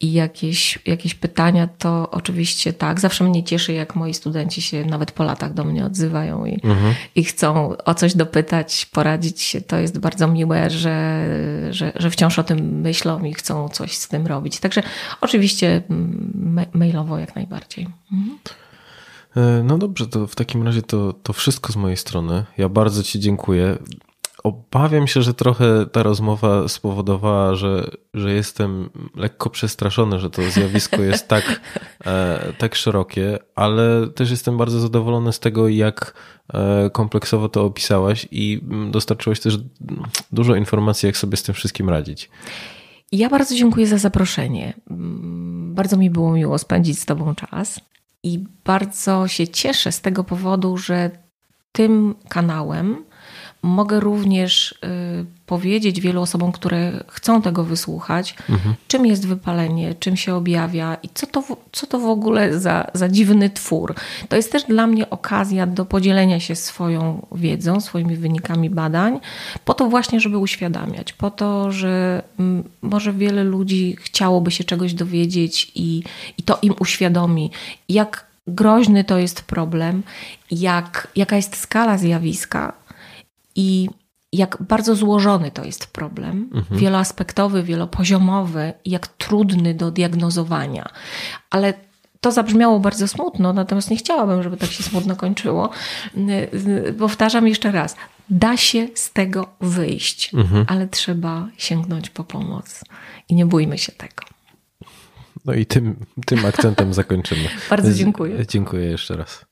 i jakieś, jakieś pytania, to oczywiście tak. Zawsze mnie cieszy, jak moi studenci się nawet po latach do mnie odzywają i, mhm. i chcą o coś dopytać, poradzić się. To jest bardzo miłe, że, że, że wciąż o tym myślą i chcą coś z tym robić. Także oczywiście mm, mailowo jak najbardziej. Mhm. E, no dobrze, to w takim razie to, to wszystko z mojej strony. Ja bardzo Ci dziękuję. Obawiam się, że trochę ta rozmowa spowodowała, że, że jestem lekko przestraszony, że to zjawisko jest tak, e, tak szerokie, ale też jestem bardzo zadowolony z tego, jak e, kompleksowo to opisałaś i dostarczyłaś też dużo informacji, jak sobie z tym wszystkim radzić. Ja bardzo dziękuję za zaproszenie. Bardzo mi było miło spędzić z Tobą czas i bardzo się cieszę z tego powodu, że tym kanałem Mogę również y, powiedzieć wielu osobom, które chcą tego wysłuchać, mhm. czym jest wypalenie, czym się objawia i co to, co to w ogóle za, za dziwny twór. To jest też dla mnie okazja do podzielenia się swoją wiedzą, swoimi wynikami badań, po to właśnie, żeby uświadamiać, po to, że może wiele ludzi chciałoby się czegoś dowiedzieć i, i to im uświadomi, jak groźny to jest problem, jak, jaka jest skala zjawiska i jak bardzo złożony to jest problem, mhm. wieloaspektowy, wielopoziomowy, jak trudny do diagnozowania. Ale to zabrzmiało bardzo smutno, natomiast nie chciałabym, żeby tak się smutno kończyło. Powtarzam jeszcze raz. Da się z tego wyjść, mhm. ale trzeba sięgnąć po pomoc. I nie bójmy się tego. No i tym, tym akcentem zakończymy. bardzo dziękuję. Dziękuję jeszcze raz.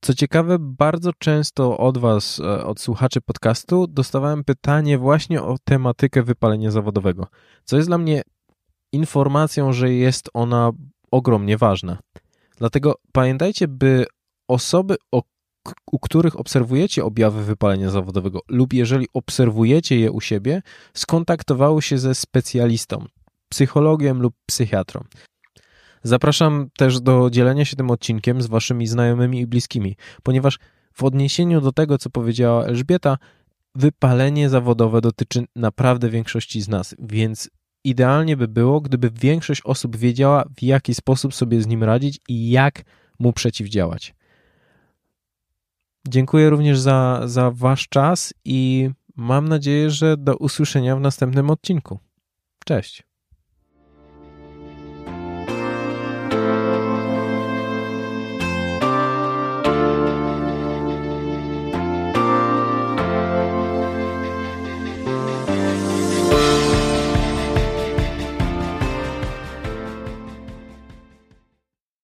Co ciekawe, bardzo często od Was, e, od słuchaczy podcastu, dostawałem pytanie właśnie o tematykę wypalenia zawodowego, co jest dla mnie informacją, że jest ona ogromnie ważna. Dlatego pamiętajcie, by osoby, u których obserwujecie objawy wypalenia zawodowego, lub jeżeli obserwujecie je u siebie, skontaktowały się ze specjalistą, psychologiem lub psychiatrą. Zapraszam też do dzielenia się tym odcinkiem z waszymi znajomymi i bliskimi, ponieważ w odniesieniu do tego, co powiedziała Elżbieta, wypalenie zawodowe dotyczy naprawdę większości z nas, więc idealnie by było, gdyby większość osób wiedziała, w jaki sposób sobie z nim radzić i jak mu przeciwdziałać. Dziękuję również za, za Wasz czas i mam nadzieję, że do usłyszenia w następnym odcinku. Cześć.